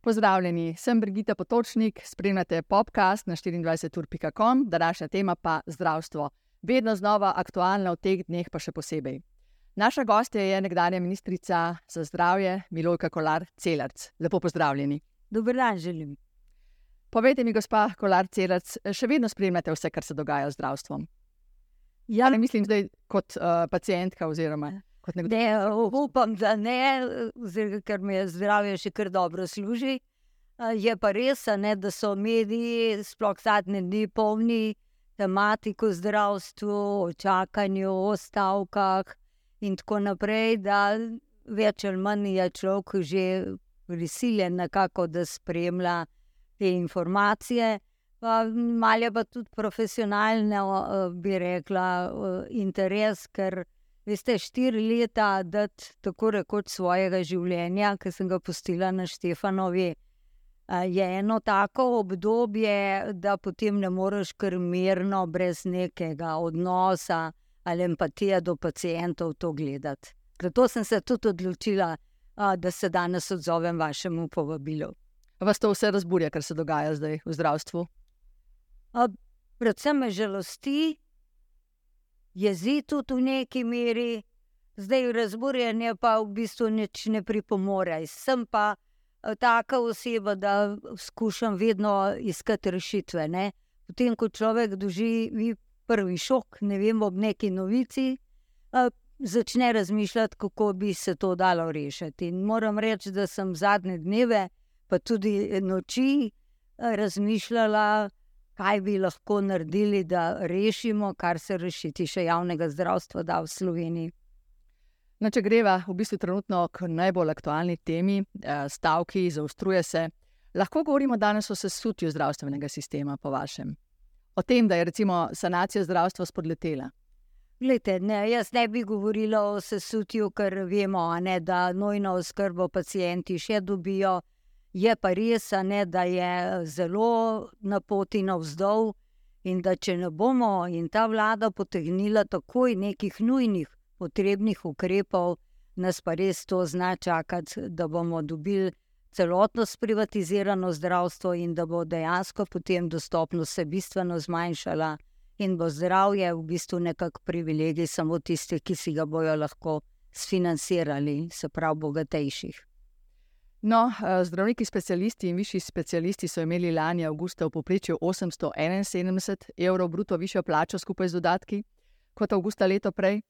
Pozdravljeni, sem Brigita Potočnik, spremljate podcast na 24.com, današnja tema pa zdravstvo. Vedno znova aktualna v teh dneh, pa še posebej. Naša gostja je nekdanja ministrica za zdravje Milojka Kolar Celarc. Lepo pozdravljeni. Dober dan, želim. Povejte mi, gospa Kolar Celarc, še vedno spremljate vse, kar se dogaja z zdravstvom? Ja, Ne mislim zdaj kot uh, pacijentka oziroma kot nekdo. ne, upam, da ne, ker mi je zdravje še kar dobro služi. A, Je pa res, ne, da so mediji, sploh zadnje dni, polni tematiko o zdravstvu, o čakanju, o stavkah in tako naprej, da več ali manj je človek že prisiljen nekako, da spremlja te informacije. Pa malo je pa tudi profesionalno, eh, bi rekla, eh, interes, ker veste, štiri leta dati tako rekoč svojega življenja, ki sem ga pustila na Štefanovi, eh, je eno tako obdobje, da potem ne moreš kar mirno, brez nekega odnosa ali empatije do pacijentov to gledati. Zato sem se tudi odločila, da se danes odzovem vašemu povabilu. Vas to vse razburja, kar se dogaja zdaj v zdravstvu? Predvsem me žalosti, jezi tudi v neki meri, zdaj razburjenje pa v bistvu nič ne pripomore. Sem pa a, taka oseba, da skušam vedno iskati rešitve. Ne? Potem, ko človek doživi prvi šok, ne vem, ob neki novici, a, začne razmišljati, kako bi se to dalo rešiti. In moram reči, da sem zadnje dneve, pa tudi noči, a, razmišljala, kaj bi lahko naredili, da rešimo, kar se rešiti še javnega zdravstva da v Sloveniji. No, če greva v bistvu trenutno k najbolj aktualni temi, eh, stavki, zaostruje se. Lahko govorimo danes o sesutju zdravstvenega sistema, po vašem. O tem, da je recimo sanacija zdravstva spodletela. Glejte, ne, jaz ne bi govorila o sesutju, ker vemo, ne, da nujno oskrbo pacijenti še dobijo. Je pa res, a ne, da je zelo na poti navzdol in da če ne bomo in ta vlada potegnila takoj nekih nujnih potrebnih ukrepov, nas pa res to zna čakati, da bomo dobili celotno sprivatizirano zdravstvo in da bo dejansko potem dostopnost se bistveno zmanjšala in bo zdravje v bistvu nekak privilegij samo tistih, ki si ga bojo lahko sfinancirali, se pravi bogatejših. No, eh, zdravniki, specialisti in višji specialisti so imeli lani avgusta v povprečju 871 evrov bruto višjo plačo skupaj z dodatki kot avgusta leto prej.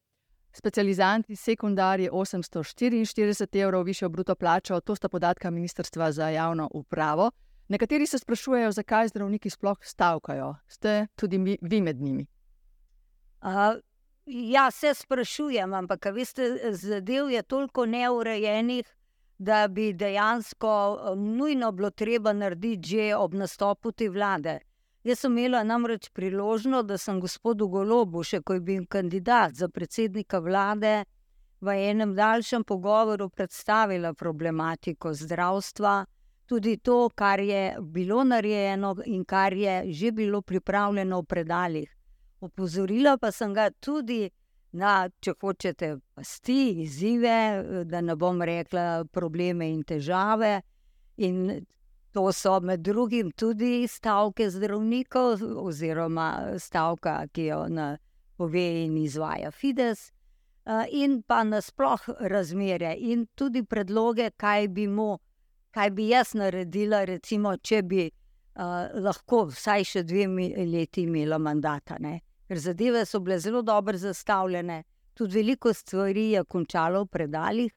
Specializanti sekundarji 844 evrov višjo bruto plačo, to sta podatka Ministrstva za javno upravo. Nekateri se sprašujejo, zakaj zdravniki sploh stavkajo. Ste tudi mi, vi med njimi? Uh, ja, se sprašujem, ampak veste, zadev je toliko neurejenih, da bi dejansko eh, nujno bilo treba narediti že ob nastopu te vlade. Jaz sem imela namreč priložnost, da sem gospodu Golobu, še ko je bil kandidat za predsednika vlade, v enem daljšem pogovoru predstavila problematiko zdravstva, tudi to, kar je bilo narejeno in kar je že bilo pripravljeno v predalih. Opozorila pa sem ga tudi na, če hočete, pasti, izzive, da ne bom rekla probleme in težave. In to so med drugim tudi stavke zdravnikov, oziroma stavka, ki jo pove in izvaja Fides, in pa nasplošno razmere in tudi predloge, kaj bi mu, kaj bi jaz naredila, recimo, če bi uh, lahko vsaj še dve leti imela mandata. Ne? Ker zadeve so bile zelo dobro zastavljene, tudi veliko stvari je končalo v predalih,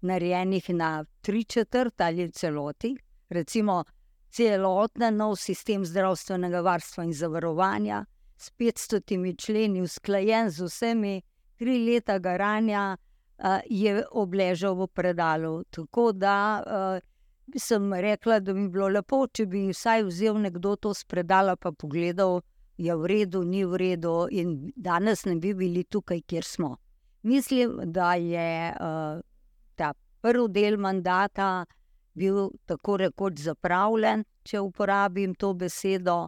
narejenih na tri četrt ali celoti. Recimo, celoten nov sistem zdravstvenega varstva in zavarovanja s 500 členi, usklajen z vsemi, tri leta garanja, je obležal v predalu. Tako da sem rekla, da bi bilo lepo, če bi vsaj vzel nekdo to spredala, pa pogledal, je v redu, ni v redu, in danes ne bi bili tukaj, kjer smo. Mislim, da je uh, ta prvi del mandata bil tako rekoč zapravljen, če uporabim to besedo.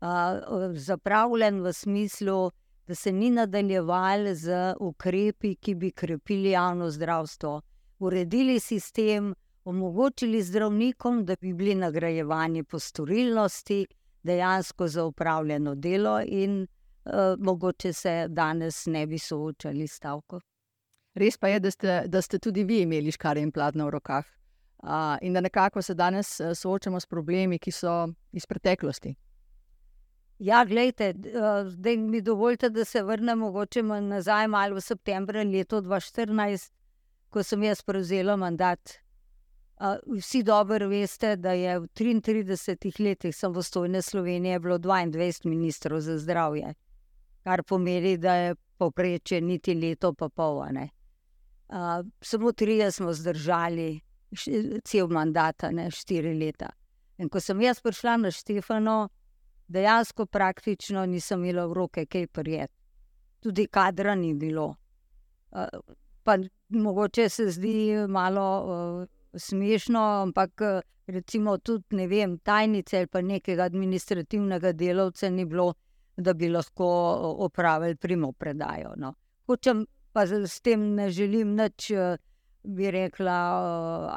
Uh, zapravljen v smislu, da se ni nadaljevali z ukrepi, ki bi krepili javno zdravstvo, uredili sistem, omogočili zdravnikom, da bi bili nagrajevani po storilnosti, dejansko za upravljeno delo, in uh, mogoče se danes ne bi soočali s stavko. Res pa je, da ste, da ste tudi vi imeli škare in platno v rokah. Uh, in da nekako se danes uh, soočamo s problemi, ki so iz preteklosti. Ja, gledajte, zdaj mi dovolite, da se vrnem mogoče nazaj malo v septembru leta 2014, ko sem jaz prevzela mandat. Vsi dobro veste, da je v 33 letih samostojne Slovenije bilo 22 ministrov za zdravje, kar pomeni, da je povprečje niti leto pa pol. Samo trije smo zdržali cel mandat, ne štiri leta. In ko sem jaz prišla na Štefano, dejansko praktično nisem imela v roke kaj prijeti. Tudi kadra ni bilo. Pa mogoče se zdi malo uh, smešno, ampak recimo tudi ne vem, tajnice ali pa nekega administrativnega delavca ni bilo, da bi lahko opravili primo predajo. No. Hočem pa s tem ne želim nič. Bi rekla,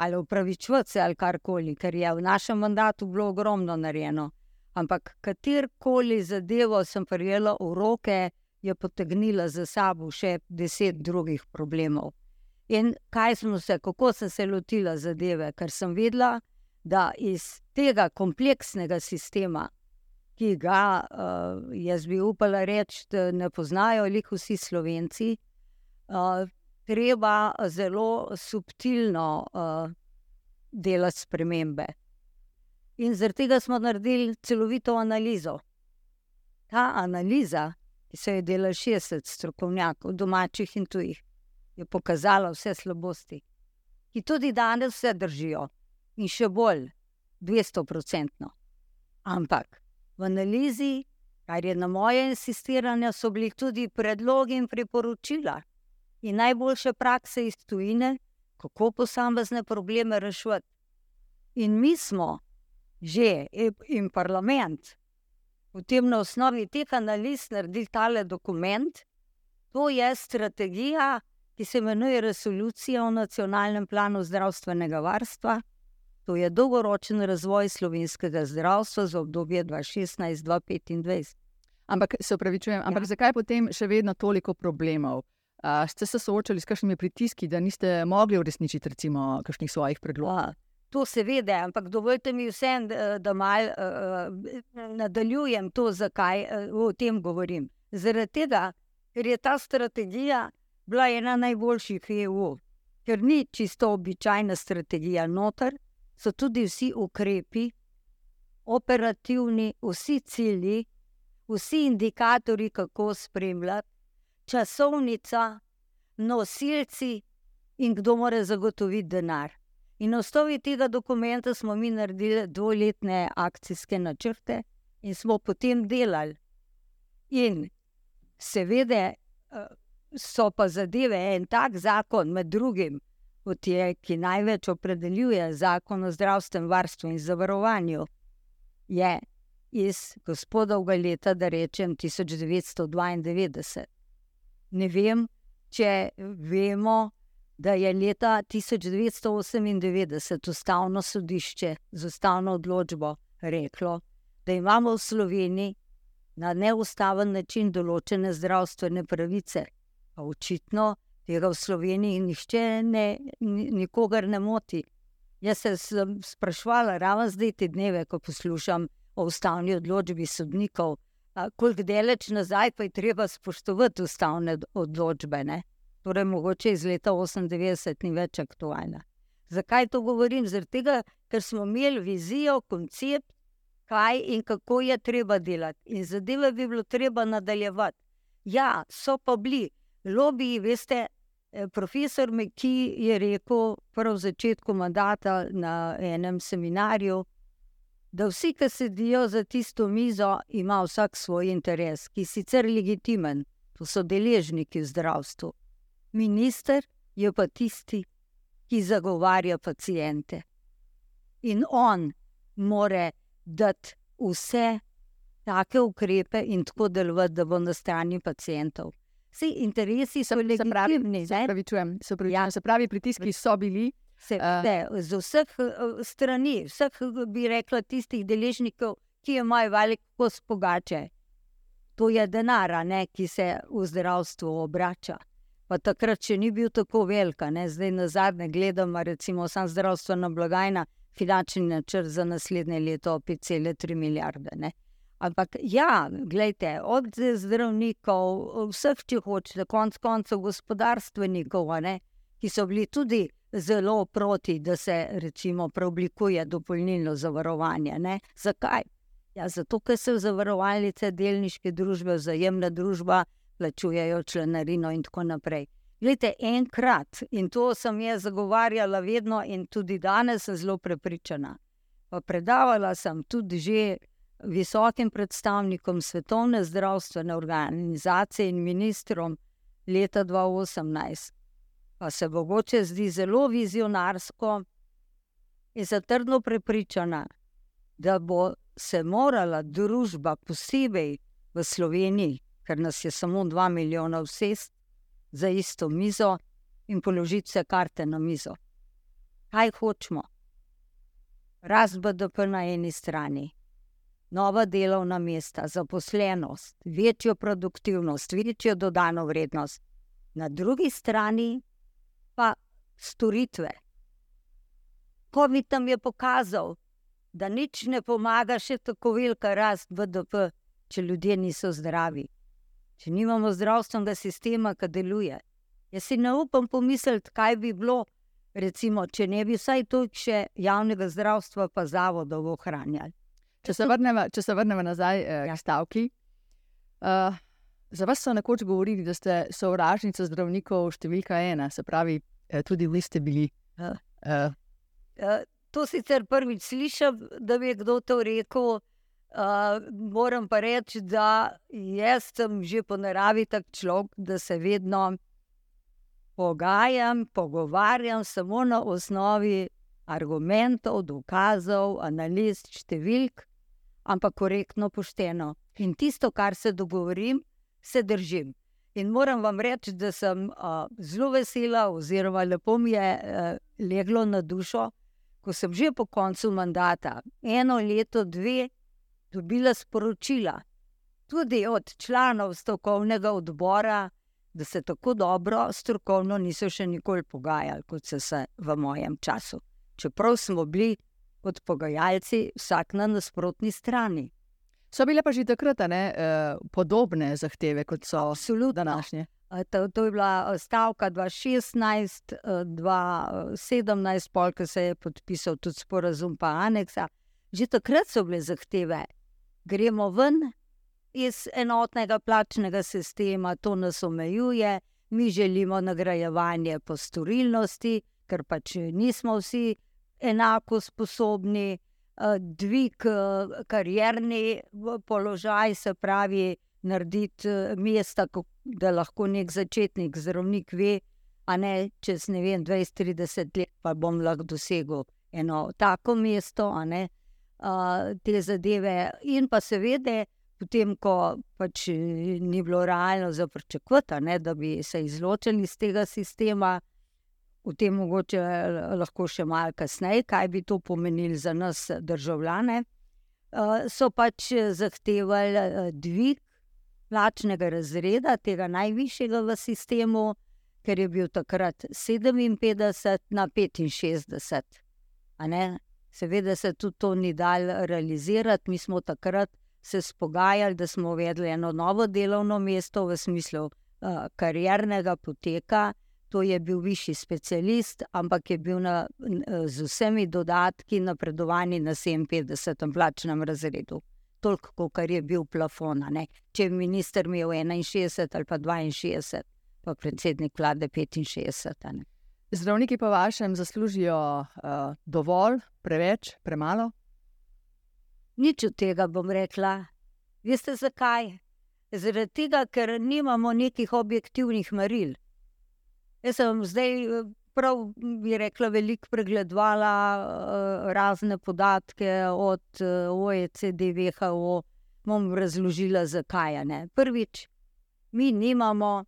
ali upravičujoče, ali karkoli, ker je v našem mandatu bilo ogromno narejeno ampak katerkoli zadevo sem prijela v roke, je potegnila za sabo še deset drugih problemov. In kaj smo se, kako sem se lotila zadeve, ker sem vedela, da iz tega kompleksnega sistema, ki ga uh, jaz bi upala reči, da ne poznajo ali vsi slovenci, uh, treba zelo subtilno uh, delati spremembe. In zaradi tega smo naredili celovito analizo. Ta analiza, ki se je delala 60 strokovnjakov, domačih in tujih, je pokazala vse slabosti, ki tudi danes vse držijo in še bolj, 200-odstotno. Ampak v analizi, kar je na moje insistiranje, so bili tudi predlogi in priporočila in najboljše prakse iz tujine, kako posamezne probleme rešiti. In mi smo že in parlament, potem na osnovi teh analiz naredili tale dokument. To je strategija, ki se imenuje Resolucija o nacionalnem planu zdravstvenega varstva. To je dolgoročen razvoj slovenskega zdravstva za obdobje 2016-2025. Ampak se upravičujem, ampak ja. zakaj potem še vedno toliko problemov? Uh, ste se soočali s kakšnimi pritiski, da niste mogli uresničiti, recimo, kakšnih svojih predlogov? To seveda, ampak dovolite mi vsem, da malo uh, nadaljujem to, zakaj uh, o tem govorim. Zaradi tega, ker je ta strategija bila ena najboljših EU, ker ni čisto običajna strategija noter, so tudi vsi ukrepi, operativni, vsi cilji, vsi indikatorji, kako spremljati, časovnica, nosilci in kdo mora zagotoviti denar. In na osnovi tega dokumenta smo mi naredili dvoletne akcijske načrte in smo potem delali. In seveda so pa zadeve en tak zakon, med drugim, kot je, ki največ opredeljuje zakon o zdravstvenem varstvu in zavarovanju, je iz gospodovega leta, da rečem 1992. Ne vem, če vemo, da je leta 1998 ustavno sodišče z ustavno odločbo reklo, da imamo v Sloveniji na neustaven način določene zdravstvene pravice. Pa očitno tega v Sloveniji nihče ne, nikogar ne moti. Jaz se sem sprašvala, ravno zdaj te dneve, ko poslušam o ustavni odločbi sodnikov, koliko daleč nazaj pa je treba spoštovati ustavne odločbe. Ne? torej mogoče iz leta 98 ni več aktualna. Zakaj to govorim? Zato, ker smo imeli vizijo, koncept, kaj in kako je treba delati. In zadeve bi bilo treba nadaljevati. Ja, so pa bili lobiji, veste. Eh, profesor Meki je rekel prav v začetku mandata na enem seminarju, da vsi, ki sedijo za tisto mizo, ima vsak svoj interes, ki je sicer legitimen, to so deležniki v zdravstvu. Minister je pa tisti, ki zagovarja pacijente. In on more dati vse take ukrepe in tako delovati, da bo na strani pacijentov. Vsi interesi so bili legitimni. Se pravi, čujem, se pravi, ja. se pravi, pritiski so bili. Se, uh, ne, z vseh uh, strani, vseh bi rekla, tistih deležnikov, ki imajo veliko kos pogače. To je denar, ne, ki se v zdravstvu obrača. Pa takrat še ni bil tako velika, ne. zdaj na zadnje gledam, recimo, sam zdravstvena blagajna, finančni načrt za naslednje leto 5,3 milijarde. Ne. Ampak ja, gledajte, od zdravnikov, vseh, če hočete, konc koncev gospodarstvenikov, ne, ki so bili tudi zelo proti, da se recimo preoblikuje dopolnilno zavarovanje. Ne. Zakaj? Ja, zato, ker se v zavarovalnice, delniške družbe, vzajemna družba plačujejo članarino in tako naprej. Glede, enkrat, in to sem jaz zagovarjala vedno, in tudi danes sem zelo prepričana. Pa predavala sem tudi že visokim predstavnikom Svetovne zdravstvene organizacije in ministrom leta 2018. Pa se mogoče zdi zelo vizionarsko in zatrdno prepričana, da bo se morala družba, posebej v Sloveniji, ker nas je samo 2 milijona vsest, za isto mizo in položiti vse karte na mizo. Kaj hočemo? Rast BDP na eni strani, nova delovna mesta, zaposlenost, večjo produktivnost, večjo dodano vrednost, na drugi strani pa storitve. COVID nam je pokazal, da nič ne pomaga, še tako velika rast BDP, če ljudje niso zdravi, če nimamo zdravstvenega sistema, ki deluje. Jaz si ne upam pomisliti, kaj bi bilo, recimo, če ne bi vsaj toliko javnega zdravstva, pa zavodov ohranjali. Če se vrnemo, če se vrnemo nazaj eh, ja. k stavki. Uh, za vas so nekoč govorili, da ste sovražnica zdravnikov številka ena, se pravi, eh, tudi vi ste bili. Uh. Uh. Uh, to sicer prvič slišim, da bi kdo to rekel. Uh, moram pa reči, da jaz sem že po naravi tak človek, da se vedno pogajam, pogovarjam samo na osnovi argumentov, dokazov, analiz, številk ampak korektno, pošteno. In tisto, kar se dogovorim, se držim. In moram vam reči, da sem uh, zelo vesela, oziroma lepo mi je uh, leglo na dušo, ko sem že po koncu mandata, eno leto, dve, dobila sporočila, tudi od članov strokovnega odbora, da se tako dobro strokovno niso še nikoli pogajali, kot so se v mojem času. Čeprav smo bili kot pogajalci, vsak na nasprotni strani. So bile pa že takrat ne, eh, podobne zahteve, kot so današnje. To, to je bila stavka 2016, 2017, polk se je podpisal tudi sporazum, pa aneksa. Že takrat so bile zahteve, gremo ven iz enotnega plačnega sistema, to nas omejuje, mi želimo nagrajevanje po storilnosti, ker pač nismo vsi enako sposobni, uh, dvig uh, karjerni položaj, se pravi, narediti uh, mesta, da lahko nek začetnik, zdravnik ve, a ne čez ne vem, 20-30 let, pa bom lahko dosegel eno tako mesto, a ne te zadeve. In pa seveda. Potem, ko pač ni bilo realno za pričakovati, da bi se izločili iz tega sistema, o tem mogoče lahko še malo kasneje, kaj bi to pomenilo za nas, državljane. So pač zahtevali dvig plačnega razreda, tega najvišjega v sistemu, ker je bil takrat 57 na 65. Seveda se tudi to ni dal realizirati. Mi smo takrat se spogajali, da smo uvedli eno novo delovno mesto v smislu uh, kariernega poteka. To je bil višji specialist, ampak je bil na, z vsemi dodatki napredovan na 57. plačnem razredu. Toliko, kar je bil plafon. Če je minister imel 61 ali pa 62, pa predsednik vlade 65. Ne. Zdravniki pa vašem zaslužijo uh, dovolj, preveč, premalo? Nič od tega bom rekla. Veste zakaj? Zaradi tega, ker nimamo nekih objektivnih meril. Jaz sem zdaj, eh, prav bi rekla, veliko pregledovala uh, razne podatke od eh, OECD, WHO, bom razložila, zakaj. Ne. Prvič, mi nimamo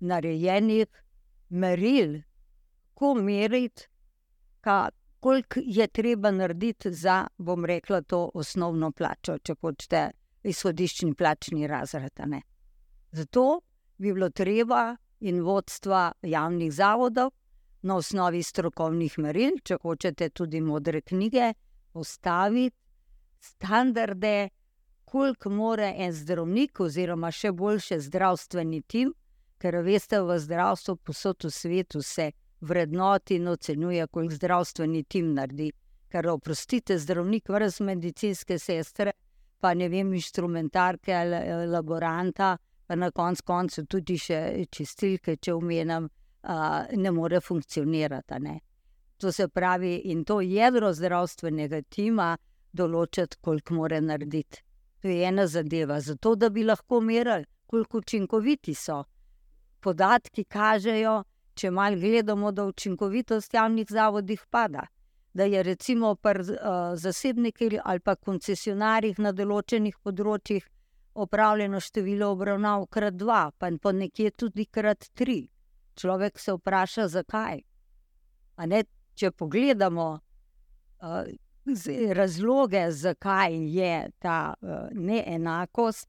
narejenih meril, kako meriti, koliko je treba narediti za, bom rekla, to osnovno plačo, če hočete, izhodiščni plačni razred. Zato bi bilo treba in vodstva javnih zavodov na osnovi strokovnih meril, če hočete tudi modre knjige, postaviti standarde, koliko mora en zdravnik, oziroma še boljše zdravstveni tim, ker veste, v zdravstvu, posod v svetu se vrednoti in ocenjuje, koliko zdravstveni tim naredi. Ker, oprostite, zdravnik, vrz medicinske sestre, pa ne vem, inštrumentarke ali laboranta, pa na koncu koncev tudi še čistilke, če umenem, ne more funkcionirati. Ne. To se pravi, in to jedro zdravstvenega tima določiti, koliko mora narediti. To je ena zadeva, zato da bi lahko merili, koliko učinkoviti so. Podatki kažejo, če malo gledamo, da učinkovitost javnih zavodih pada. Da je recimo pri uh, zasebnikih ali pa koncesionarjih na določenih področjih opravljeno število obravnav krat dva, pa po nekje tudi krat tri. Človek se vpraša, zakaj. Ne, če pogledamo, uh, razloge, zakaj je ta uh, neenakost,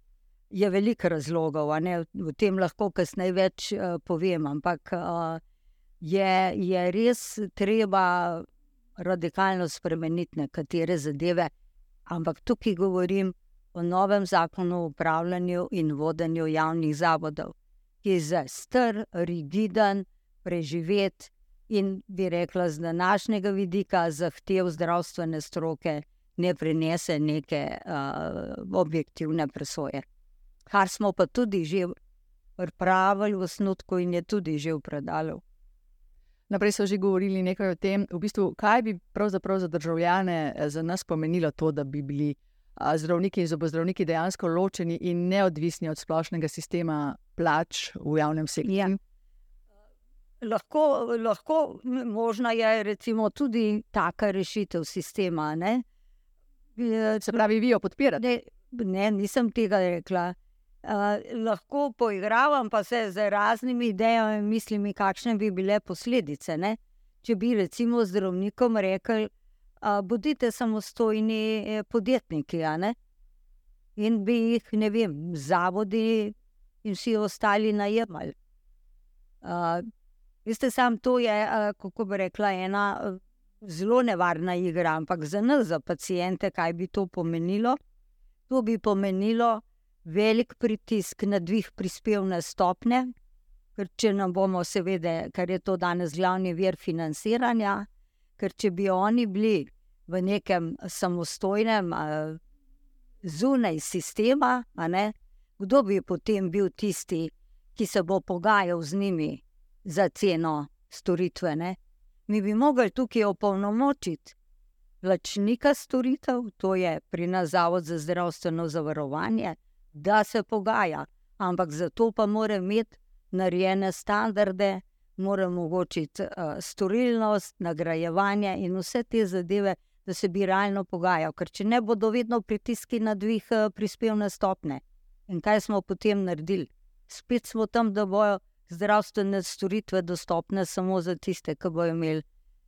je veliko razlogov. O tem lahko kasneje več uh, povem, ampak uh, je, je res treba radikalno spremeniti nekatere zadeve. Ampak tukaj govorim o novem zakonu o upravljanju in vodenju javnih zavodov, ki je zdaj star, rigiden, preživet in bi rekla, z današnjega vidika zahtev zdravstvene stroke ne prinese neke uh, objektivne presoje. Kar smo pa tudi že pripravili v snutku in je tudi že v predalu. Naprej so že govorili nekaj o tem, v bistvu, kaj bi pravzaprav za državljane eh, za nas pomenilo to, da bi bili zdravniki in zobozdravniki dejansko ločeni in neodvisni od splošnega sistema plač v javnem sektorju. Ja lahko, lahko možna je recimo, tudi taka rešitev sistema. Ne? Se pravi, vi jo podpirate? Ne, ne nisem tega rekla. Uh, lahko poigravam pa se z raznimi idejami in mislimi, kakšne bi bile posledice. Ne? Če bi recimo zdravnikom rekli, bodite samostojni eh, podjetniki, in bi jih, ne vem, zavodi in vsi ostali najemali. Uh, Veste, sam to je, kako bi rekla, ena zelo nevarna igra, ampak za nas, za pacijente, kaj bi to pomenilo? To bi pomenilo velik pritisk na dvig prispevne stopne, ker če nam bomo, seveda, ker je to danes glavni vir financiranja, ker če bi oni bili v nekem samostojnem, zunaj sistema, ne, kdo bi potem bil tisti, ki se bo pogajal z njimi? za ceno storitve. Ne? Mi bi mogli tukaj opolnomočiti plačnika storitev, to je pri nas Zavod za zdravstveno zavarovanje, da se pogaja, ampak za to pa mora imeti narejene standarde, mora omogočiti uh, storilnost, nagrajevanje in vse te zadeve. Da se bi realno pogajal, ker če ne bodo vedno pritiski na dvig uh, prispevne stopne. In kaj smo potem naredili? Spet smo tam, da bojo zdravstvene storitve dostopne samo za tiste, ki bodo imeli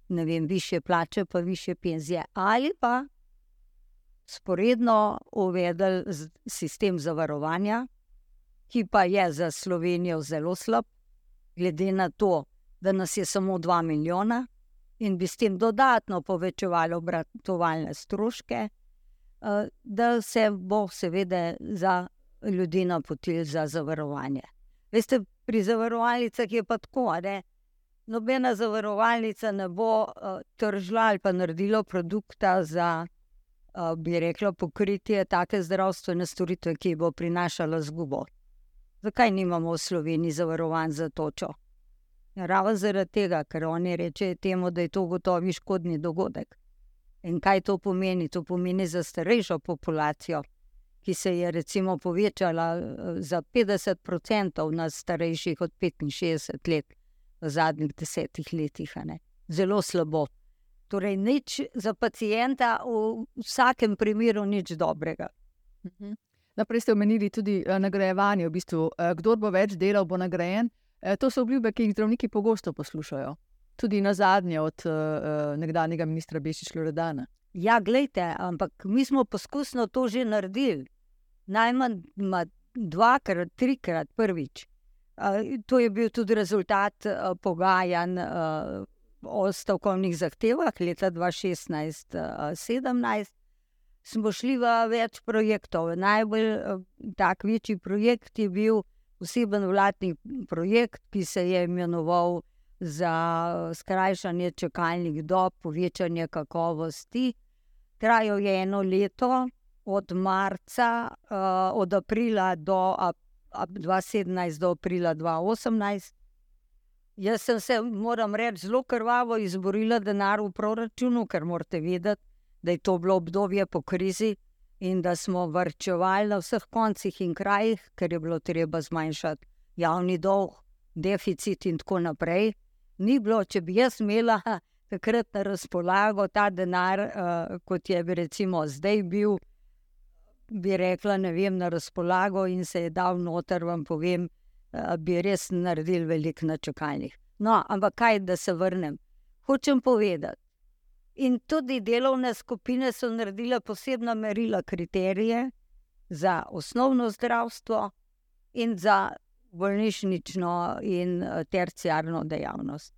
vem, više plače, pa više penzije, ali pa sporedno uvedli sistem zavarovanja, ki pa je za Slovenijo zelo slab, glede na to, da nas je samo 2 milijona in bi s tem dodatno povečevali obratovalne stroške, eh, da se bo seveda za ljudi napotil za zavarovanje. Veste, pri zavarovalnicah je pa tako, da nobena zavarovalnica ne bo uh, tržila ali pa naredila produkta za, uh, bi rekla, pokritje take zdravstvene storitve, ki bo prinašala zgubo. Zakaj nimamo v Sloveniji zavarovanj za točo? Ravno zaradi tega, ker oni rečejo temu, da je to gotovi škodni dogodek. In kaj to pomeni? To pomeni za starejšo populacijo ki se je recimo povečala eh, za 50% na starejših od 65 let v zadnjih desetih letih. Zelo slabo. Torej, nič za pacijenta, v vsakem primeru, nič dobrega. Mhm. Naprej ste omenili tudi uh, nagrajevanje, v bistvu, uh, kdo bo več delal, bo nagrajen. Uh, to so obljube, ki jih zdravniki pogosto poslušajo. Tudi na zadnje od nekdanjega ministra Bešič Loredana. Ja, gledajte, ampak mi smo poskusno to že naredili. Najmanj dvakrat, trikrat, prvič. To je bil tudi rezultat pogajanj o stavkovnih zahtevah leta 2016-2017 smo šli v več projektov. Najbolj tak večji projekt je bil poseben vladni projekt, ki se je imenoval za skrajšanje čakalnih dob, povečanje kakovosti. Trajal je eno leto, od marca, od aprila do ap 2017 do aprila 2018. Jaz sem se, moram reči, zelo krvavo izborila denar v proračunu, ker morate vedeti, da je to bilo obdobje po krizi in da smo vrčevali na vseh koncih in krajih, ker je bilo treba zmanjšati javni dolg, deficit in tako naprej. Ni bilo, če bi jaz imela takrat na razpolago ta denar, uh, kot je bi recimo zdaj bil, bi rekla, ne vem, na razpolago in se je dal noter, vam povem, uh, bi res naredili veliko na čakalnih. No, ampak kaj, da se vrnem? Hočem povedati. In tudi delovne skupine so naredile posebna merila, kriterije za osnovno zdravstvo in za bolnišnično in eh, terciarno dejavnost.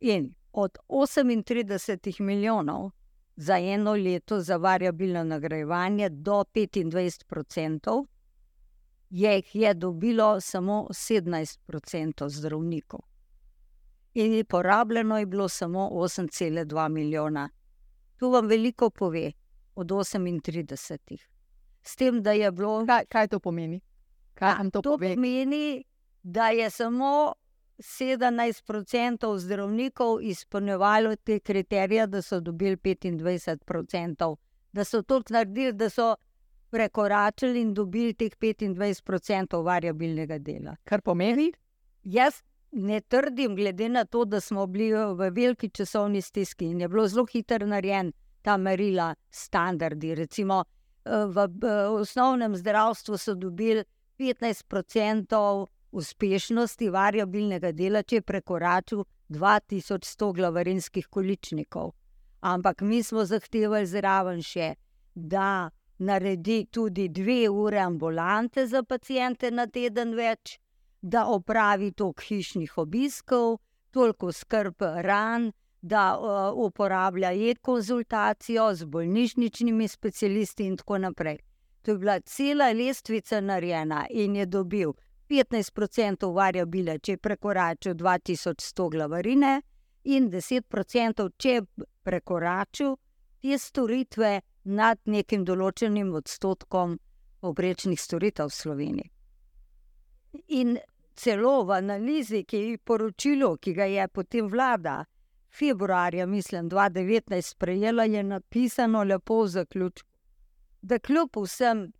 In od 38 milijonov za eno leto za variabilno nagrajevanje do 25 odstotkov, je jih je dobilo samo 17 odstotkov zdravnikov in je porabljeno je bilo samo 8,2 milijona. To vam veliko pove od 38. S tem, da je bilo. Kaj, kaj to pomeni? Kaj to, to pomeni, da je samo 17% zdravnikov izpolnjevalo te kriterije, da so dobili 25%, da so to naredili, da so prekoračili in dobili teh 25% variabilnega dela. Kar pomeni? Jaz ne trdim, glede na to, da smo bili v veliki časovni stiski in je bilo zelo hitro narejen ta merila, standardi. Recimo v, v osnovnem zdravstvu so dobili 15% uspešnosti variabilnega dela, če je prekoračil 2100 glavarinskih količnikov. Ampak mi smo zahtevali zraven še, da naredi tudi dve ure ambulante za pacijente na teden več da opravi toliko hišnih obiskov, toliko skrb ran, da uh, uporablja e-konzultacijo z bolnišničnimi specialisti in tako naprej. To je bila cela lestvica narejena in je dobil 15% variabile, če je prekoračil 2100 glavarine, in 10%, če je prekoračil te storitve nad nekim določenim odstotkom povprečnih storitev v Sloveniji. In celo v analizi, ki je poročilo, ki ga je potem vlada februarja, mislim, 2019 sprejela, je napisano lepo v zaključku, da kljub vsem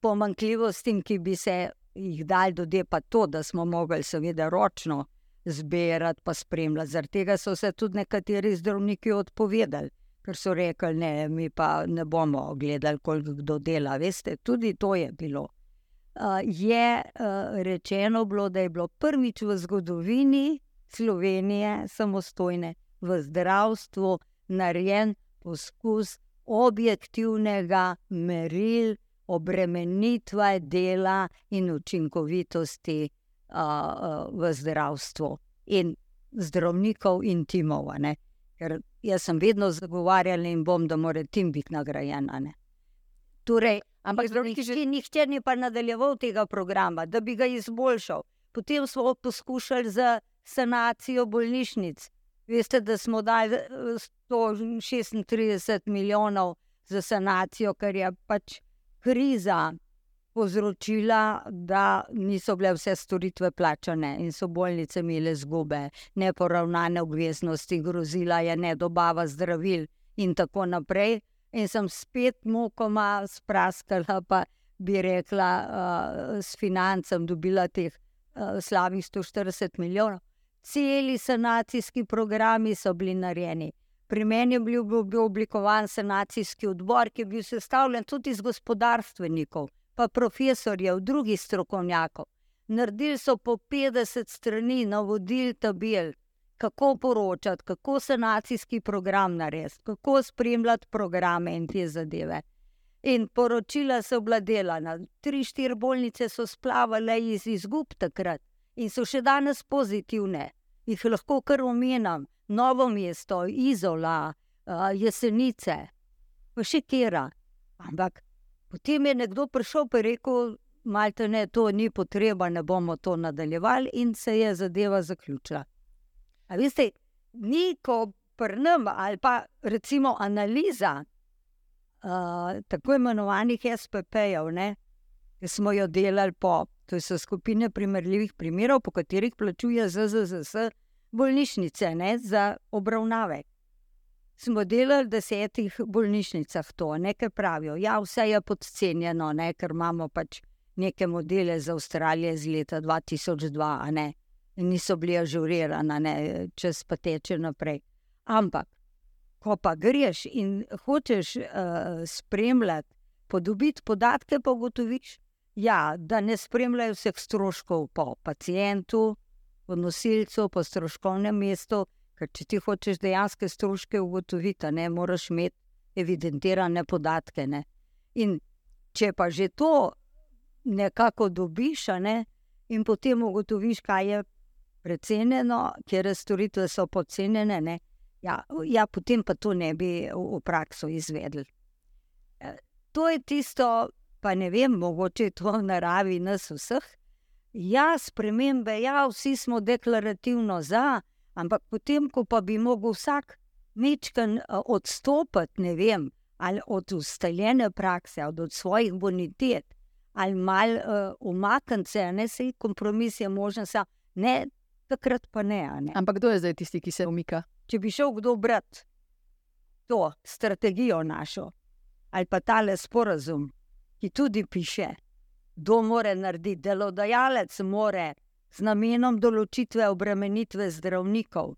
pomankljivostim, ki bi se jih dal dode, pa to, da smo mogli seveda ročno zbirati, pa spremljati. Zaradi tega so se tudi nekateri zdravniki odpovedali. Ker so rekli, ne, mi pa ne bomo gledali, koliko kdo dela. Veste, tudi to je bilo je rečeno, bilo, da je bilo prvič v zgodovini Slovenije, samostojne v zdravstvu, narejen poskus objektivnega meril, obremenitve dela in učinkovitosti v zdravstvu in zdravnikov in timov. Ker jaz sem vedno zagovarjala in bom, da mora tim biti nagrajen. Torej, Ampak zdravniki že nihče ni pa nadaljeval tega programa, da bi ga izboljšal. Potem smo poskušali za sanacijo bolnišnic. Veste, da smo dali 136 milijonov za sanacijo, ker je pač kriza povzročila, da niso bile vse storitve plačane in so bolnice imele zgube, neporavnane obveznosti, grozila je nedobava zdravil in tako naprej in sem spet mokoma spraskala, pa bi rekla, uh, s financem dobila teh uh, slabih 140 milijonov. Celi sanacijski programi so bili narejeni. Pri meni je bil, bil, bil oblikovan sanacijski odbor, ki je bil sestavljen tudi iz gospodarstvenikov, pa profesorjev, drugih strokovnjakov. Naredili so po 50 strani navodil tabel, kako poročati, kako sanacijski program narediti, kako spremljati programe in te zadeve. In poročila so bila delana, tri, štiri bolnice so splavale iz izgub takrat in so še danes pozitivne. Jih lahko kar omenjam, novo mesto, izola, jesenice, pa še kera. Ampak potem je nekdo prišel in rekel, malo ne, to ni potreba, ne bomo to nadaljevali, in se je zadeva zaključila. A veste, ni ko prnem ali pa recimo analiza uh, tako imenovanih SPP-jev, ki smo jo delali po, to so skupine primerljivih primerov, po katerih plačuje ZZZS bolnišnice ne, za obravnave. Smo delali v desetih bolnišnicah to, nekaj pravijo. Ja, vse je podcenjeno, ne, ker imamo pač neke modele za Avstralijo iz leta 2002, ne, niso bili ažurirani, čez pa teče naprej. Ampak, ko pa greš in hočeš uh, spremljati, podobiti podatke, pa ugotoviš, ja, da ne spremljajo vseh stroškov po pacijentu, po nosilcu, po stroškovnem mestu. Ker če ti hočeš dejansko stroške ugotoviti, ne moraš imeti evidentirane podatke. Ne. In če pa že to nekako dobiš, ne? in potem ugotoviš, kaj je precenjeno, ker storitve so podcenjene. Ja, ja, potem pa to ne bi v, prakso izvedli. E, to je tisto, pa ne vem, mogoče je to v naravi nas vseh. Ja, spremembe, ja, vsi smo deklarativno za, ampak potem, ko pa bi mogel vsak mečken e, odstopiti, ne vem, ali od ustaljene prakse, ali od svojih bonitet, ali malo uh, umakniti se, ne se kompromis je možen, sa, ne, takrat pa ne, ne. Ampak kdo je zdaj tisti, ki se umika? Če bi šel kdo brati to strategijo našo ali pa tale sporazum, ki tudi piše, kdo more narediti, delodajalec more z namenom določitve obremenitve zdravnikov,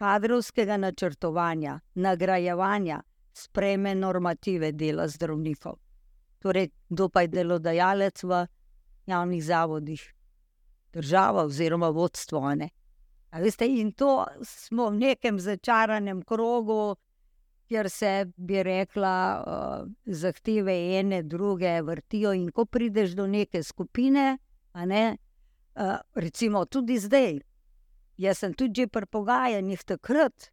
kadrovskega načrtovanja, nagrajevanja, sprejme normative dela zdravnikov torej kdo pa je delodajalec v javnih zavodih, država oziroma vodstvo. Veste, in to smo v nekem začaranem krogu, kjer se bi rekla, uh, zahteve ene, druge vrtijo. In ko prideš do neke skupine, ne, uh, recimo tudi zdaj, jaz sem tudi pri pogajanjih takrat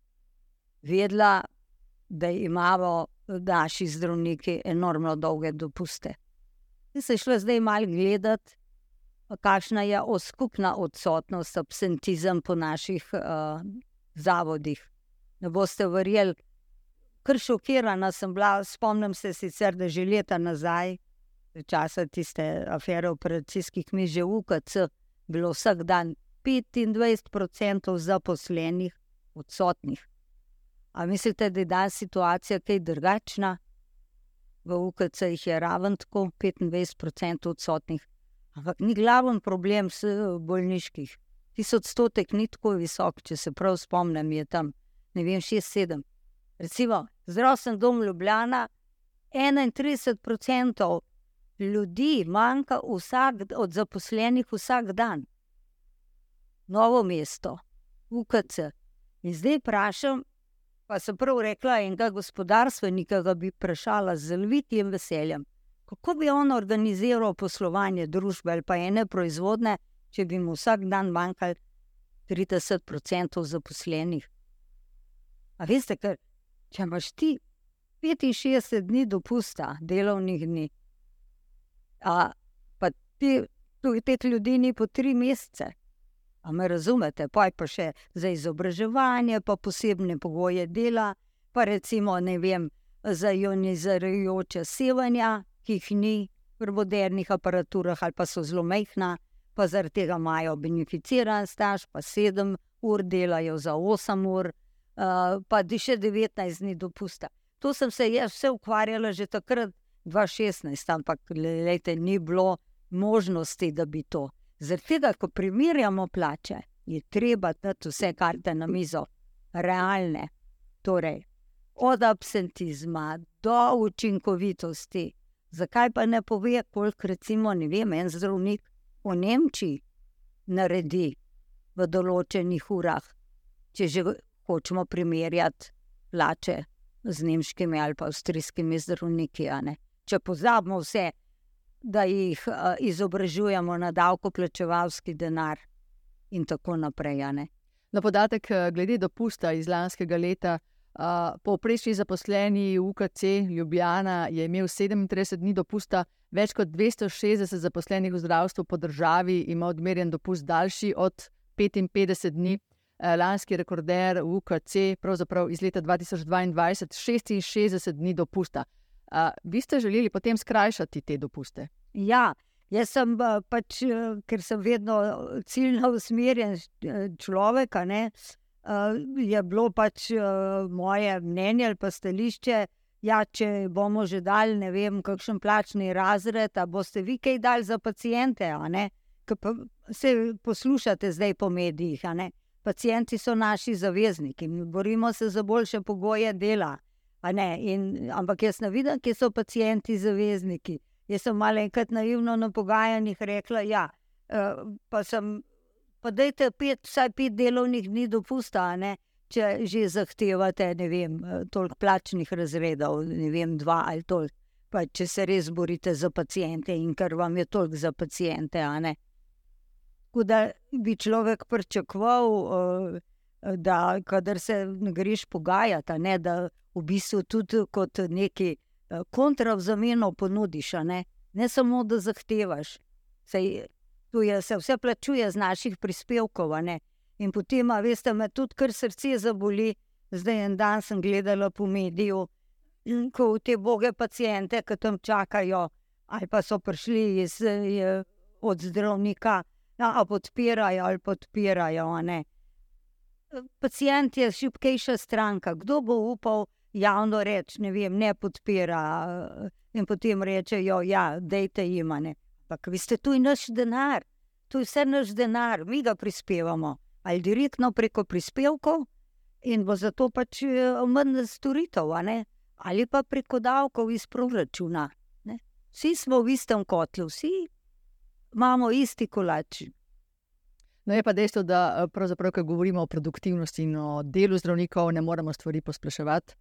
vedela, da imamo naši zdravniki enormno dolge dopuste. In se šlo zdaj malo gledati, kakšna je skupna odsotnost, absentizem po naših uh, zavodih. Ne boste verjeli, kar šokirana sem bila. Spomnim se sicer, da že leta nazaj, časa tiste afere operacijskih miš, že UKC, bilo vsak dan 25% zaposlenih odsotnih. A mislite, da je danes situacija kaj drugačna? V UKC jih je raven tako 25% odsotnih. Ampak ni glaven problem s bolniških. Tisti odstotek ni tako visok, če se prav spomnim, je tam ne vem, 6-7. Recimo, zdravstveni dom Ljubljana, 31% ljudi manjka vsak, od zaposlenih vsak dan. Novo mesto, UKC. In zdaj vprašam, Pa sem prav rekla, enega gospodarstvenika, bi vprašala z velikim veseljem, kako bi on organiziral poslovanje družbe ali pa ene proizvodne, če bi mu vsak dan manjkalo 30% zaposlenih. A veste, ker če imaš ti 65 dni dopusta, delovnih dni, a pa ti, tudi teh ljudi ni po tri mesece. A me razumete, pa je pa še za izobraževanje, pa posebne pogoje dela, pa recimo ne vem, za ionizirajoče sevanja, ki jih ni v modernih aparaturah ali pa so zelo mehna, pa zaradi tega imajo beneficiran staž, pa sedem ur delajo za osem ur, uh, pa še 19 dni dopusta. To sem se jaz vse ukvarjala že takrat, 2016, ampak lejte, ni bilo možnosti, da bi to. Zaradi tega, ko primerjamo plače, je treba dati vse karte na mizo, realne. Torej, od absentizma do učinkovitosti. Zakaj pa ne pove, koliko recimo, ne vem, en zdravnik v Nemčiji naredi v določenih urah, če že hočemo primerjati plače z nemškimi ali pa avstrijskimi zdravniki. Če pozabimo vse, da jih uh, izobražujemo na davkoplačevalski denar in tako naprej. Na podatek glede dopusta iz lanskega leta. Uh, Povprečni zaposleni v UKC Ljubljana je imel 37 dni dopusta, več kot 260 zaposlenih v zdravstvu po državi ima odmerjen dopust daljši od 55 dni. Uh, lanski rekorder v UKC, pravzaprav iz leta 2022, 66 dni dopusta. Uh, vi ste želeli potem skrajšati te dopuste? Ja, jaz sem pač, ker sem vedno ciljno usmerjen človek. Uh, je bilo pač moje mnenje ali pa stališče, ja, če bomo že dali, ne vem, kakšen plačni razred, boste vi kaj dali za pacijente. Pa se poslušate zdaj po medijih. Pacijenti so naši zavezniki in borimo se za boljše pogoje dela. In, ampak jaz ne vidim, kje so pacijenti zavezniki. Jaz sem malo enkrat naivno na pogajanjih rekla, ja, pa sem pa dajte pet, vsaj pet delovnih dni dopusta, ne? če že zahtevate, ne vem, toliko plačnih razredov, ne vem, dva ali toliko. Pa če se res borite za pacijente in ker vam je toliko za pacijente. Tako da bi človek pričakoval, eh, da kadar se greš pogajati, ne, da v bistvu tudi kot neki eh, kontra v zameno ponudiš, ne? ne samo da zahtevaš. Sej, tu je, se vse plačuje z naših prispevkov. In potem, veste, me tudi kar srce zaboli. Zdaj en dan sem gledala po mediju, ko te boge pacijente, ki tam čakajo, ali pa so prišli iz, je, od zdravnika, da podpirajo ali podpirajo. Pacijent je šipkejša stranka. Kdo bo upal javno reči, ne vem, ne podpira. In potem rečejo, ja, dejte jim. Ampak vi ste tu in naš denar, tu je vse naš denar, mi ga prispevamo ali direktno preko prispevkov in bo zato pač eh, manj storitev, ali pa preko davkov iz proračuna. Ne? Vsi smo v istem kotlu, vsi imamo isti kolač. No, je pa dejstvo, da eh, ko govorimo o produktivnosti in o delu zdravnikov, ne moremo stvari pospeševati.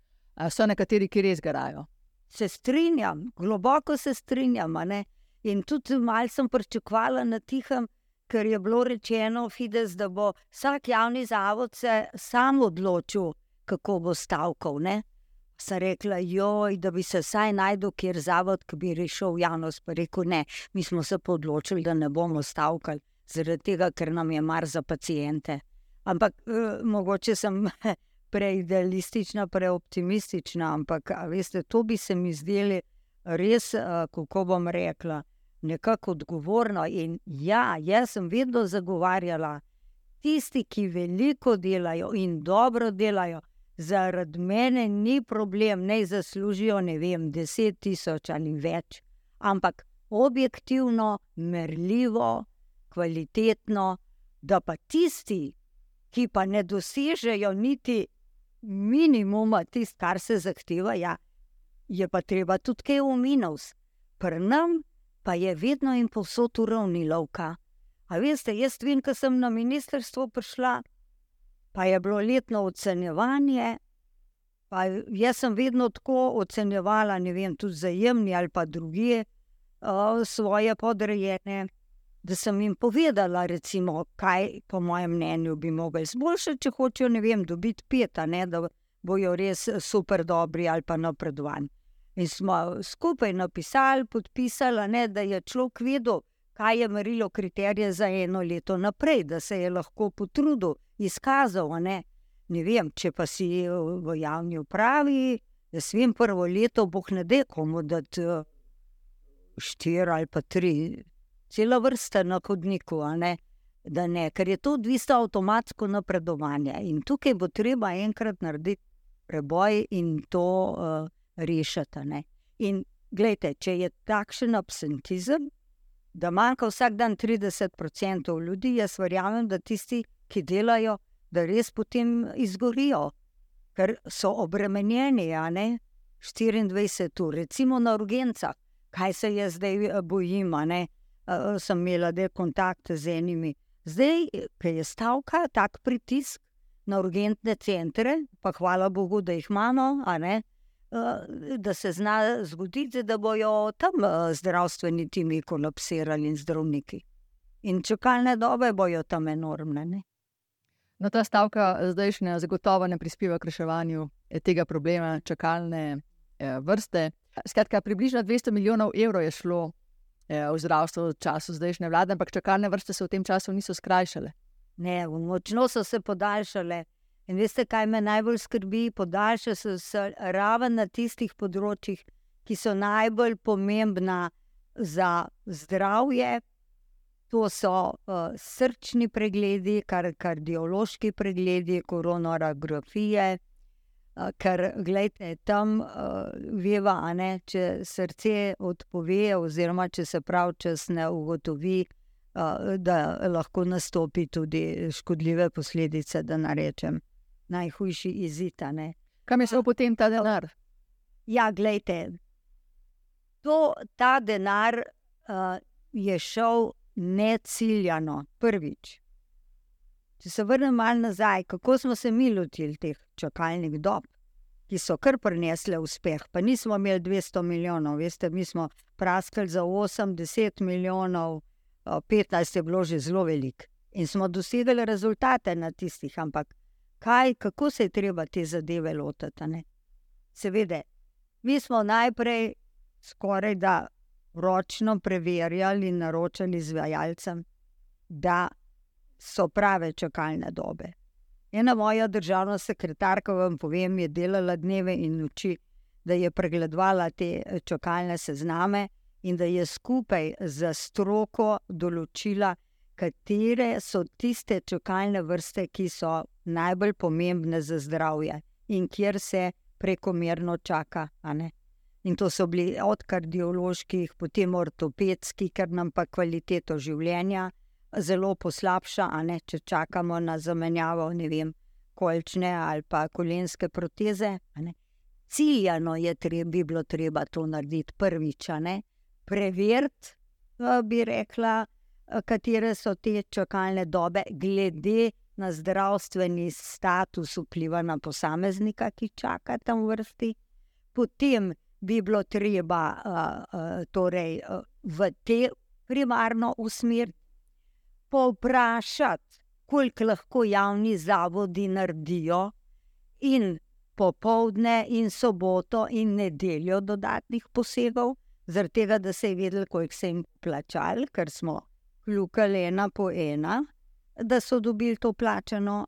So nekateri, ki res garajo. Se strinjam, globoko se strinjam. In tudi malo sem pričakovala na tihem, ker je bilo rečeno, Fides, da bo vsak javni zavod se sam odločil, kako bo stavkal. Ne? Sem rekla, joj, da bi se vsaj najdel, kjer zavod, ki bi rešil javnost. Pa rekel, ne, mi smo se odločili, da ne bomo stavkali, zaradi tega, ker nam je mar za pacijente. Ampak eh, mogoče sem preidealistična, preoptimistična, ampak veste, to bi se mi zdeli res, eh, kako bom rekla nekako odgovorno. In ja, jaz sem vedno zagovarjala tisti, ki veliko delajo in dobro delajo. Zaradi mene ni problem, ne zaslužijo, ne vem, deset tisoč ali več, ampak objektivno, merljivo, kvalitetno, da pa tisti, ki pa ne dosežejo niti minimuma, tisto, kar se zahteva, ja, je pa treba tudi kaj uminovs. Pri nam pa je vedno in povsod uravnilovka. A veste, jaz vem, ko sem na ministrstvo prišla, pa je bilo letno ocenjevanje. Pa jaz sem vedno tako ocenjevala, ne vem, tudi zajemni ali pa druge svoje podrejene, da sem jim povedala, recimo, kaj po mojem mnenju bi mogli izboljšati, če hočejo, ne vem, dobiti peta, ne, da bojo res super dobri ali pa napredovani. In smo skupaj napisali, podpisali, ne, da je človek vedel, kaj je merilo kriterije za eno leto naprej, da se je lahko potrudil, izkazal. Ne. ne vem, če pa si v javni upravi, da svim prvo leto, boh ne de komu dati štiri ali pa tri, cela vrsta na hodniku. Da ne, ker je to odvisno avtomatsko napredovanje. In tukaj bo treba enkrat narediti preboj in to. Uh, rešiti. Ne? In gledajte, če je takšen absentizem, da manjka vsak dan 30% ljudi, jaz verjamem, da tisti, ki delajo, da res potem izgorijo. ker so obremenjeni, a ne 24 ur, recimo na urgencah. Kaj se jaz zdaj eh, bojim, a ne? Uh, sem imela de kontakte z enimi. Zdaj, ki je stavka, tak pritisk na urgentne centre, pa hvala Bogu, da jih imamo, uh, da se zna zgoditi, da bojo tam uh, zdravstveni timi kolapsirali in zdravniki. In čakalne dobe bojo tam enormne. Ne? No, ta stavka zdajšnja zagotovo ne prispeva k reševanju eh, tega problema, čakalne eh, vrste. Skratka, približno 200 milijonov evrov je šlo eh, v zdravstvo v času zdajšnje vlade, ampak čakalne vrste se v tem času niso skrajšale. Ne, močno so se podaljšale. In veste, kaj me najbolj skrbi? Podaljšale so se raven na tistih področjih, ki so najbolj pomembna za zdravje, To so uh, srčni pregledi, kar, kardiološki pregledi, koronografije. Uh, ker, gledajte, tam uh, veva, ne, če srce odpove, oziroma če se prav čas ne ugotovi, uh, da lahko nastopi tudi škodljive posledice, da narečem najhujši izid. Kam je šel potem ta denar? Ja, gledajte, to, ta denar uh, je šel ne ciljano, prvič. Če se vrnem malo nazaj, kako smo se mi lotili teh čakalnih dob, ki so kar prinesle uspeh, pa nismo imeli 200 milijonov, veste, mi smo praskali za 80 milijonov, 15 je bilo že zelo velik in smo dosegli rezultate na tistih, ampak kaj, kako se je treba te zadeve lotiti? Seveda, mi smo najprej skoraj da ročno preverjali in naročali izvajalcem, da so prave čakalne dobe. Ena moja državna sekretarka, vam povem, je delala dneve in noči, da je pregledovala te čakalne sezname in da je skupaj z stroko določila, katere so tiste čakalne vrste, ki so najbolj pomembne za zdravje in kjer se prekomerno čaka. In to so bili od kardioloških, potem ortopedski, ker nam pa kvaliteto življenja zelo poslabša, ne če čakamo na zamenjavo, ne vem, kolčne ali pa kolenske proteze. Ciljano je treba, bi bilo treba to narediti prvič, preveriti, bi rekla, katere so te čakalne dobe, glede na zdravstveni status vpliva na posameznika, ki čaka tam vrsti. Potem bi bilo treba uh, uh, torej, uh, v te primarno usmeriti, povprašati, koliko lahko javni zavodi naredijo, in popoldne, in soboto, in nedeljo dodatnih posegov, zaradi tega, da se je vedelo, koliko se jim plačali, ker smo kljukali ena po ena, da so dobili to plačano.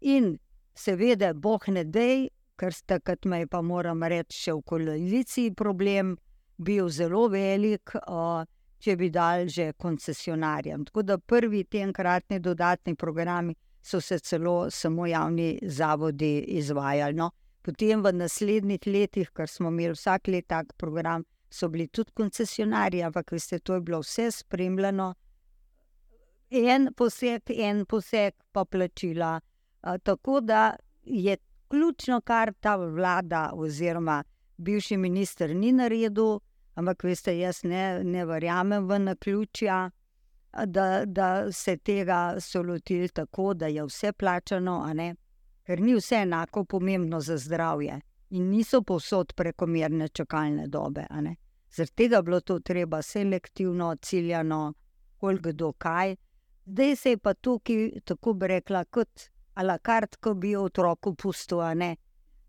In seveda, boh ne dej, ker takrat me je pa, moram reči, še v koaliciji problem bil zelo velik, če bi dal že koncesionarjem. Tako da prvi ti enkratni dodatni programi so se celo samo javni zavodi izvajali. No. Potem v naslednjih letih, ker smo imeli vsak let tak program, so bili tudi koncesionarji, ampak veste, to je bilo vse spremljeno. En poseg, en poseg, pa plačila. Tako da je ključno, kar ta vlada oziroma bivši minister ni naredil, ampak veste, jaz ne, ne verjamem v naključja, da, da se tega so lotili tako, da je vse plačano, ker ni vse enako pomembno za zdravje in niso povsod prekomerne čakalne dobe. Zaradi tega je bilo to treba selektivno, ciljano, koliko kdo kaj. Zdaj se je pa tukaj, tako bi rekla, kot a la kart, ko bi otroku pustil, ne,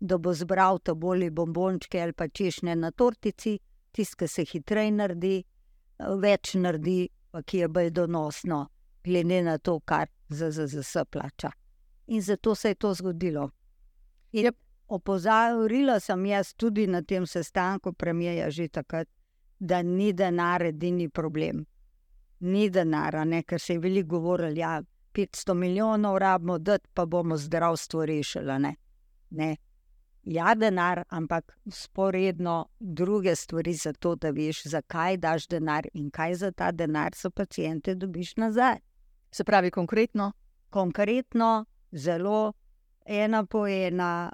da bo zbral ta boli bombončke ali pa češnje na tortici, tisti, ki se hitreje naredi, več naredi, pa ki je bolj donosno, glede na to, kar za ZZS plača. In zato se je to zgodilo. In opozorila sem jaz tudi na tem sestanku, premijeja že takrat, da ni denar edini problem. Ni denara, ker se je veliko govorilo, ja, 500 milijonov rabimo, da pa bomo zdravstvo rešili. Ne? Ne. Ja, denar, ampak sporedno druge stvari za to, da veš, zakaj daš denar in kaj za ta denar so pacijente dobiš nazaj. Se pravi, konkretno? Konkretno, zelo ena po ena,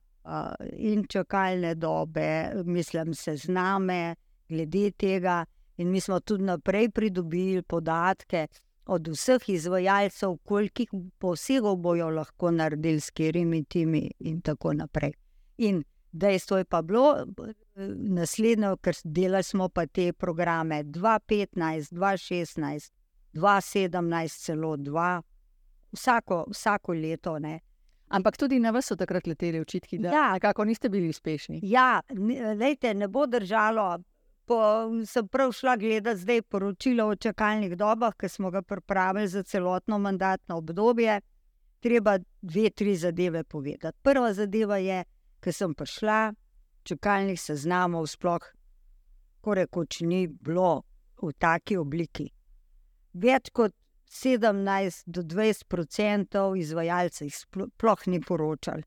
in čakalne dobe, mislim, se zname glede tega. In mi smo tudi naprej pridobili podatke od vseh izvajalcev, koliko posegov bojo lahko naredili s katerimi timi, in tako naprej. In dejstvo je pa bilo, naslednjo, ker delali smo pa te programe 2015, 2016, 2017, celo 2, vsako, vsako leto. Ne. Ampak tudi na vas so takrat leteli očitki, da Ja. nekako niste bili uspešni. Ja, lejte, ne bo držalo. Po, sem prav šla gledati zdaj poročilo o čakalnih dobah, ki smo ga pripravili za celotno mandatno obdobje. Treba dve, tri zadeve povedati. Prva zadeva je, ker sem prišla, čakalnih seznamov sploh, ko rekoč, ni bilo v taki obliki. Več kot 17 do 20 odstotkov izvajalcev sploh ni poročalo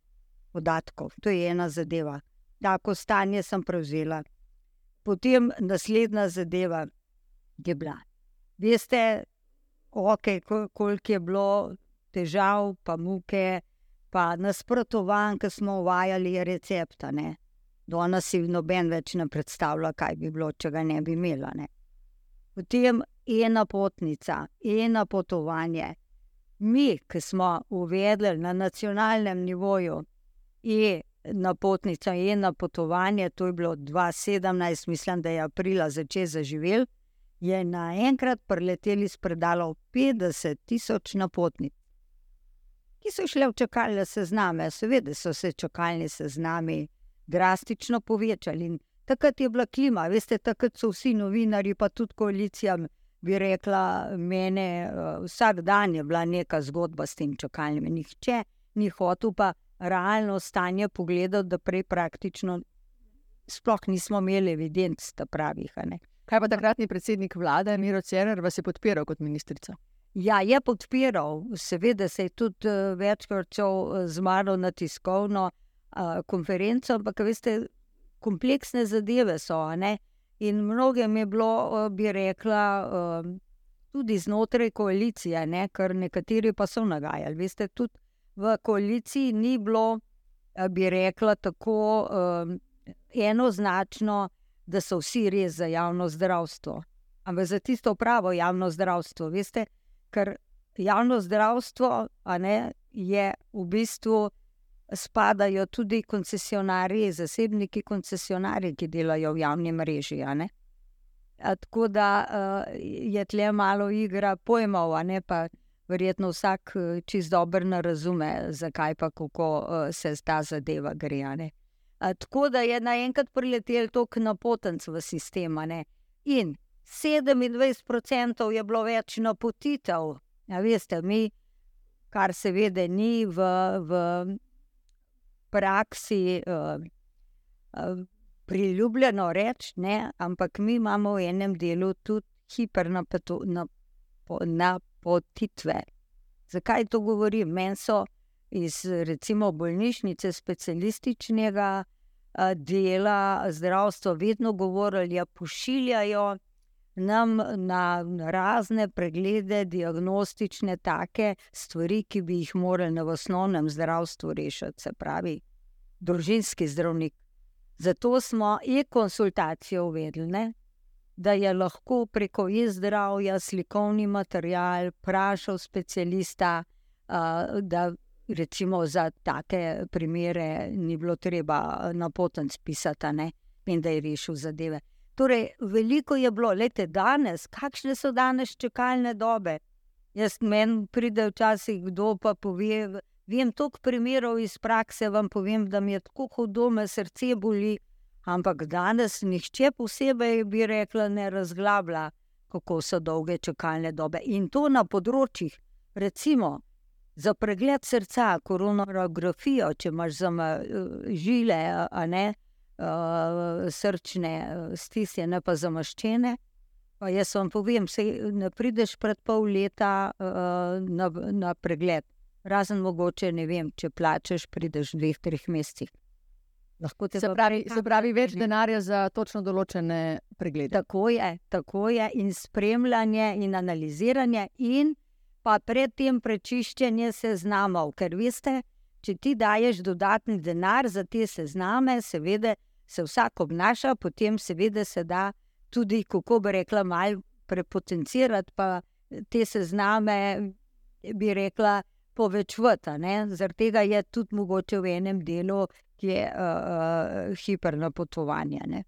podatkov. To je ena zadeva. Tako stanje sem prevzela. Potem naslednja zadeva je bila. Veste, kol- koliko je bilo težav, pa muke, pa nasprotovanj, ki smo uvajali recepta. Ne? Danes si noben več ne predstavlja, kaj bi bilo, če ga ne bi imela. Ne? Potem ena potnica, ena potovanje. Mi, ki smo uvedli na nacionalnem nivoju, je na potnico in na potovanje, to je bilo 2017, mislim, da je aprila začel zaživel, je naenkrat preleteli s predalov 50 tisoč napotnic, ki so šle v čakalne sezname. Seveda so se čakalni seznami drastično povečali. In takrat je bila klima, veste, takrat so vsi novinari, pa tudi koalicija, bi rekla, mene, eh, vsak dan je bila neka zgodba s tem čakalnim. Nihče ni hotel pa realno stanje pogledati, da prej praktično sploh nismo imeli evidenc, pravih. Kaj pa takratni predsednik vlade, Miro Cerar, vas je podpiral kot ministrico? Ja, je podpiral, seveda se je tudi uh, večkrat šel eh, z mano na tiskovno uh, konferenco, ampak veste, kompleksne zadeve so. a Ne? In mnogim je bilo, bi rekla, tudi znotraj koalicije, ne? ker nekateri pa so nagajali. Veste, tudi v koaliciji ni bilo, bi rekla, tako enoznačno, da so vsi res za javno zdravstvo. Ampak za tisto pravo javno zdravstvo, veste, ker javno zdravstvo a ne, je v bistvu spadajo tudi koncesionarji, zasebniki koncesionarji, ki delajo v javni mreži. Tako da je tle malo igra pojmov, ne pa verjetno vsak eh, čist dobro ne razume, zakaj pa kako uh, se ta zadeva gre. a ne. A, Tako da je naenkrat priletel tok napotenc v sistem. In 27% je bilo več napotitev. Veste, mi, kar seveda ni v, v praksi uh, uh, priljubljeno reči, ne, ampak mi imamo v enem delu tudi hipernapotitve. Zakaj to govorim? Meni so iz recimo bolnišnice specialističnega uh, dela zdravstva vedno govorili, da pošiljajo nam na razne preglede, diagnostične take stvari, ki bi jih morali v osnovnem zdravstvu rešiti, se pravi, družinski zdravnik. Zato smo e-konsultacijo uvedli, ne? da je lahko preko e-zdravja slikovni material vprašal specialista, da recimo za take primere ni bilo treba na potenc pisati, a ne? in da je rešil zadeve. Torej, veliko je bilo, lete danes, kakšne so danes čakalne dobe. Jaz meni pride včasih kdo pa pove, vem toliko primerov iz prakse, vam povem, da mi je tako hudo, me srce boli, ampak danes nihče posebej bi rekla ne razglablja, kako so dolge čakalne dobe. In to na področjih, recimo, za pregled srca, koronarografijo, če imaš za žile, a ne, srčne uh, stisnjene, pa zamaščene. Pa jaz vam povem, se ne prideš pred pol leta uh, na, na pregled. Razen mogoče, ne vem, če plačeš, prideš v dveh, treh mesecih. Lahko te Se pa pravi, se pravi več ne. denarja za točno določene preglede. Tako je, tako je, in spremljanje, in analiziranje, in pa predtem prečiščenje seznamov. Ker veste, če ti daješ dodatni denar za te sezname, seveda se vsak obnaša, potem seveda se da tudi, kako bi rekla, malo prepotencirati, pa te sezname, bi rekla, povečvati. Zaradi tega je tudi mogoče v enem delu, ki je uh, uh, hiperno potovanje. Ne?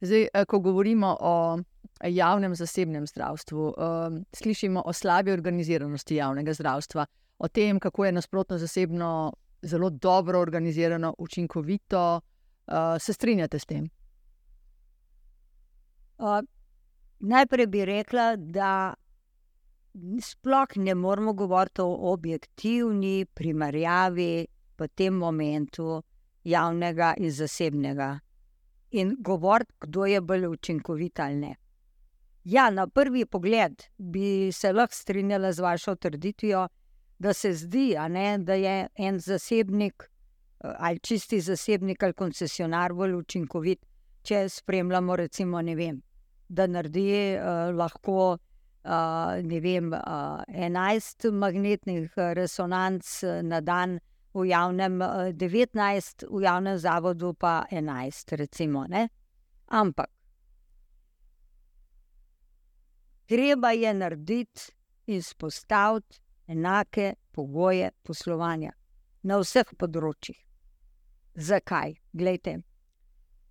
Zdaj, ko govorimo o javnem, zasebnem zdravstvu, um, slišimo o slabi organiziranosti javnega zdravstva, o tem, kako je nasprotno zasebno zelo dobro organizirano, učinkovito. Uh, se strinjate s tem? Uh, najprej bi rekla, da sploh ne moramo govoriti o objektivni primerjavi v tem momentu javnega in zasebnega in govoriti, kdo je bolj učinkovit ali ne. Ja, na prvi pogled bi se lahko strinjala z vašo trditvijo, da se zdi, ne, da je en zasebnik eh, ali čisti zasebnik ali koncesionar bolj učinkovit, če spremljamo, recimo, vem, da naredi uh, lahko uh, vem, uh, 11 magnetnih resonanc na dan v javnem, 19, v javnem zavodu pa 11, recimo. Ne? Ampak treba je narediti in spostaviti enake pogoje poslovanja na vseh področjih. Zakaj? Glejte,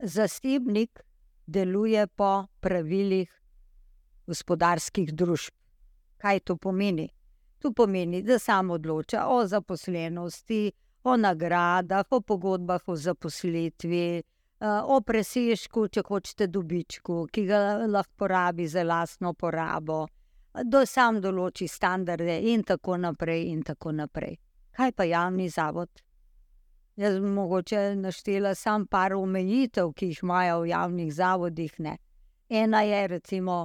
zasebnik deluje po pravilih gospodarskih družb. Kaj to pomeni? To pomeni, da sam odloča o zaposlenosti, o nagradah, o pogodbah o zaposlitvi, eh, o presežku, če hočete, dobičku, ki ga lahko porabi za lastno porabo, da sam določi standarde, in tako naprej. In tako naprej. Kaj pa javni zavod? Jaz bi mogoče naštela samo par omejitev, ki jih imajo v javnih zavodih. Ne. Ena je, recimo,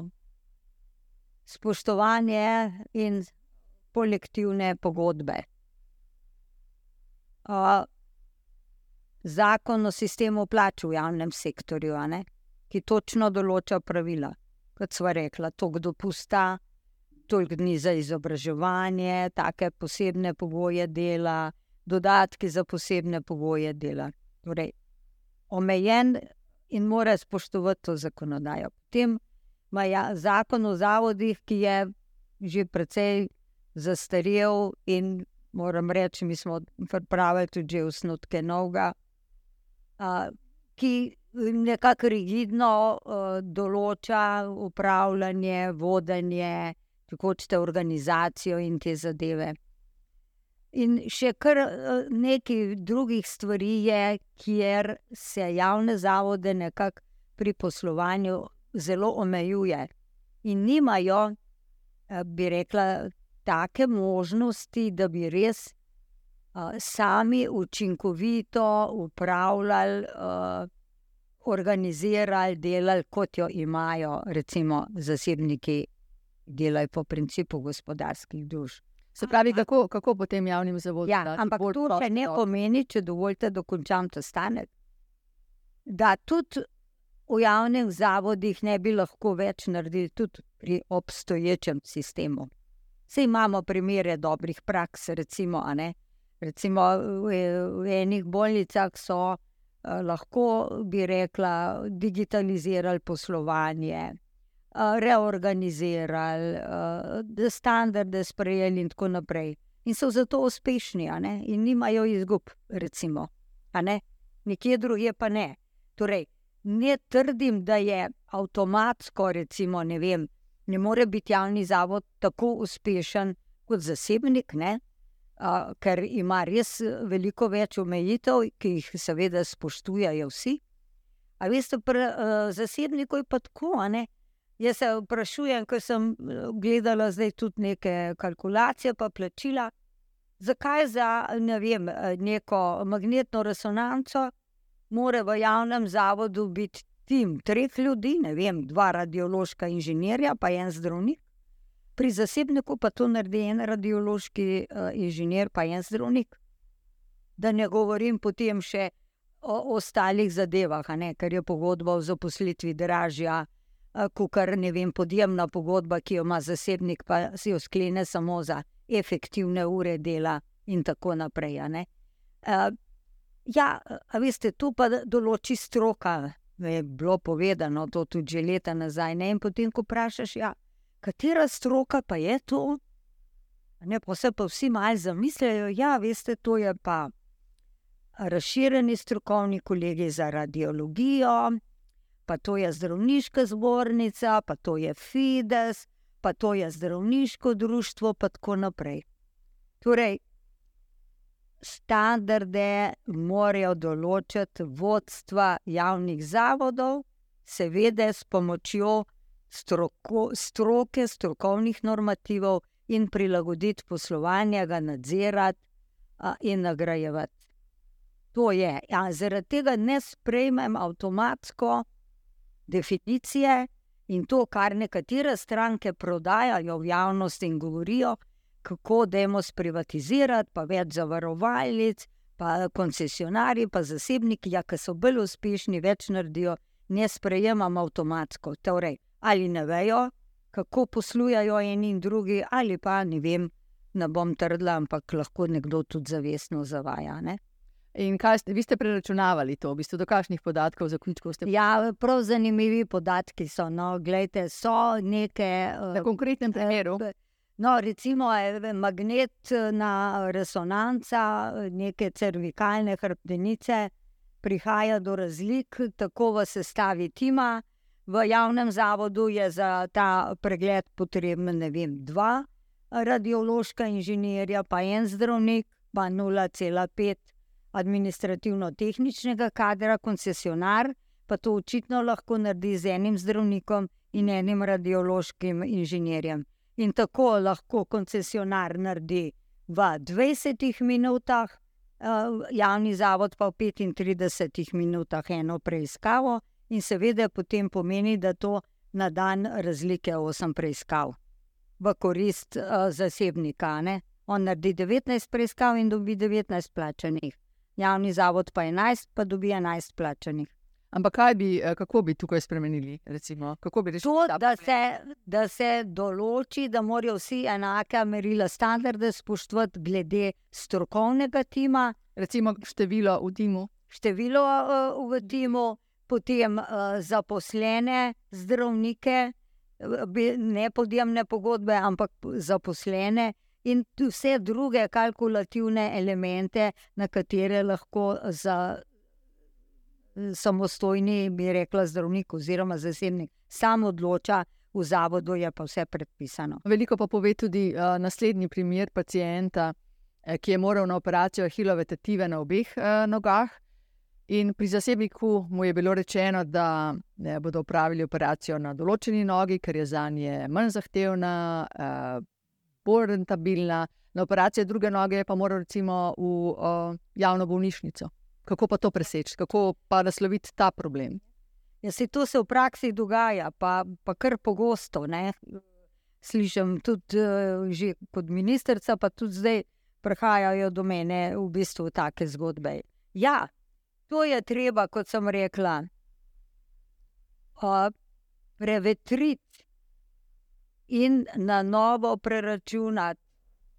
spoštovanje in kolektivne pogodbe. Uh, zakon o sistemu plač v javnem sektorju, ne, ki točno določa pravila, kot smo rekli, to kdo pusta, toliko dni za izobraževanje, take posebne pogoje dela, dodatki za posebne pogoje dela. Torej, omejen in mora spoštovati to zakonodajo. Potem ima ja, zakon o zavodih, ki je že precej zastarel in moram reči, mi smo pripravili tudi osnutke novega, uh, ki nekako rigidno uh, določa upravljanje, vodenje, tako hočete organizacijo in te zadeve. In še kar nekaj drugih stvari je, kjer se javne zavode nekako pri poslovanju zelo omejuje in nimajo, bi rekla, take možnosti, da bi res uh, sami učinkovito upravljali, uh, organizirali, delali, kot jo imajo, recimo, zasebniki, delajo po principu gospodarskih družb. Se pravi, kako, kako potem javnim zavodom? Ja, ampak to še ne pomeni, če dovolite, da dokončam ta stanek. Da tudi v javnih zavodih ne bi lahko več naredili, tudi pri obstoječem sistemu. Vse imamo primere dobrih praks, recimo, recimo v, v enih bolnicah so eh, lahko, bi rekla, digitalizirali poslovanje, reorganizirali, eh, standarde sprejeli in tako naprej. In so zato uspešni, in nimajo izgub, recimo. Nekje drugje pa ne. Torej, ne trdim, da je avtomatsko, recimo, ne vem ne more biti javni zavod tako uspešen kot zasebnik, ne? Uh, ker ima res veliko več omejitev, ki jih seveda spoštujejo vsi. A veste, pri zasebniku je pa tako. Jaz se vprašujem, ker sem gledala zdaj tudi neke kalkulacije, pa plačila, zakaj za ne vem, neko magnetno resonanco mora v javnem zavodu biti tim treh ljudi, ne vem, dva radiološka inženirja, pa en zdravnik. Pri zasebniku pa to naredi en radiološki uh, inženir, pa en zdravnik. Da ne govorim potem še o ostalih zadevah, ker je pogodba o zaposlitvi dražja, kot kar ne vem, podjemna pogodba, ki jo ima zasebnik, pa si jo sklene samo za efektivne ure dela, in tako naprej. Uh, ja, a veste, tu pa določi stroka. Je bilo povedano, to tudi že leta nazaj. Ne? In potem, ko vprašaš, ja, katera stroka pa je to, ne, pa se pa vsi malo zamislijo. Ja, veste, to je pa razširjeni strokovni kolegi za radiologijo, pa to je zdravniška zbornica, pa to je Fides, pa to je zdravniško društvo, pa tako naprej. Torej, standarde morajo določiti vodstva javnih zavodov, seveda s pomočjo stroko, stroke, strokovnih normativov in prilagoditi poslovanje, ga nadzirati in nagrajevati. To je. Ja, zaradi tega ne sprejmem avtomatsko definicije in to, kar nekatere stranke prodajajo v javnosti in govorijo, kako dajmo sprivatizirati, pa več zavarovalnic, pa koncesionarji, pa zasebniki, ja, ki so bolj uspešni, več naredijo, ne sprejemam avtomatsko. Torej, ali ne vejo, kako poslujajo eni in drugi, ali pa ne vem, ne bom trdila, ampak lahko nekdo tudi zavestno zavaja. Ne? In kaj ste, vi ste preračunavali to, v bistvu, do kakšnih podatkov, zaključkov ste? Ja, prav zanimivi podatki so. No, gledajte, so neke. Na konkretnem primeru. No, recimo, magnetna resonanca, neke cervikalne hrbtenice, prihaja do razlik, tako v sestavi tima. V javnem zavodu je za ta pregled potreben, ne vem, dva radiološka inženirja, pa en zdravnik, pa 0,5 administrativno-tehničnega kadra, koncesionar, pa to očitno lahko naredi z enim zdravnikom in enim radiološkim inženirjem. In tako lahko koncesionar naredi v 20 minutah, javni zavod pa v 35 minutah eno preiskavo, in seveda potem pomeni, da to na dan razlike 8 preiskav v korist zasebnika. Ne? On naredi 19 preiskav in dobi 19 plačanih javni zavod pa 11, pa dobi 11 plačanih. Ampak bi, eh, kako bi tukaj spremenili? Recimo, bi to, da, se, da se določi, da morajo vsi enake merila, standarde spoštovati glede strokovnega tima. Recimo število v timu. Število uh, v timu, potem uh, zaposlene zdravnike, ne podjemne pogodbe, ampak zaposlene in vse druge kalkulativne elemente, na katere lahko za samostojni, bi rekla, zdravnik oziroma zasebnik sam odloča. V zavodu je pa vse predpisano. Veliko pa pove tudi uh, naslednji primer pacijenta, eh, ki je moral na operacijo hilove tetive na obeh uh, nogah. In pri zasebniku mu je bilo rečeno, da ne, bodo opravili operacijo na določeni nogi, ker je za nje manj zahtevna, uh, bolj rentabilna, na operacijo druge noge pa mora recimo v o, javno bolnišnico. Kako pa to preseči, kako pa nasloviti ta problem? Ja, se to se v praksi dogaja, pa, pa kar pogosto. Ne? Slišim tudi uh, kot ministrica, pa tudi zdaj prihajajo do mene v bistvu take zgodbe. Ja, to je treba, kot sem rekla, uh, prevetriti in na novo preračunati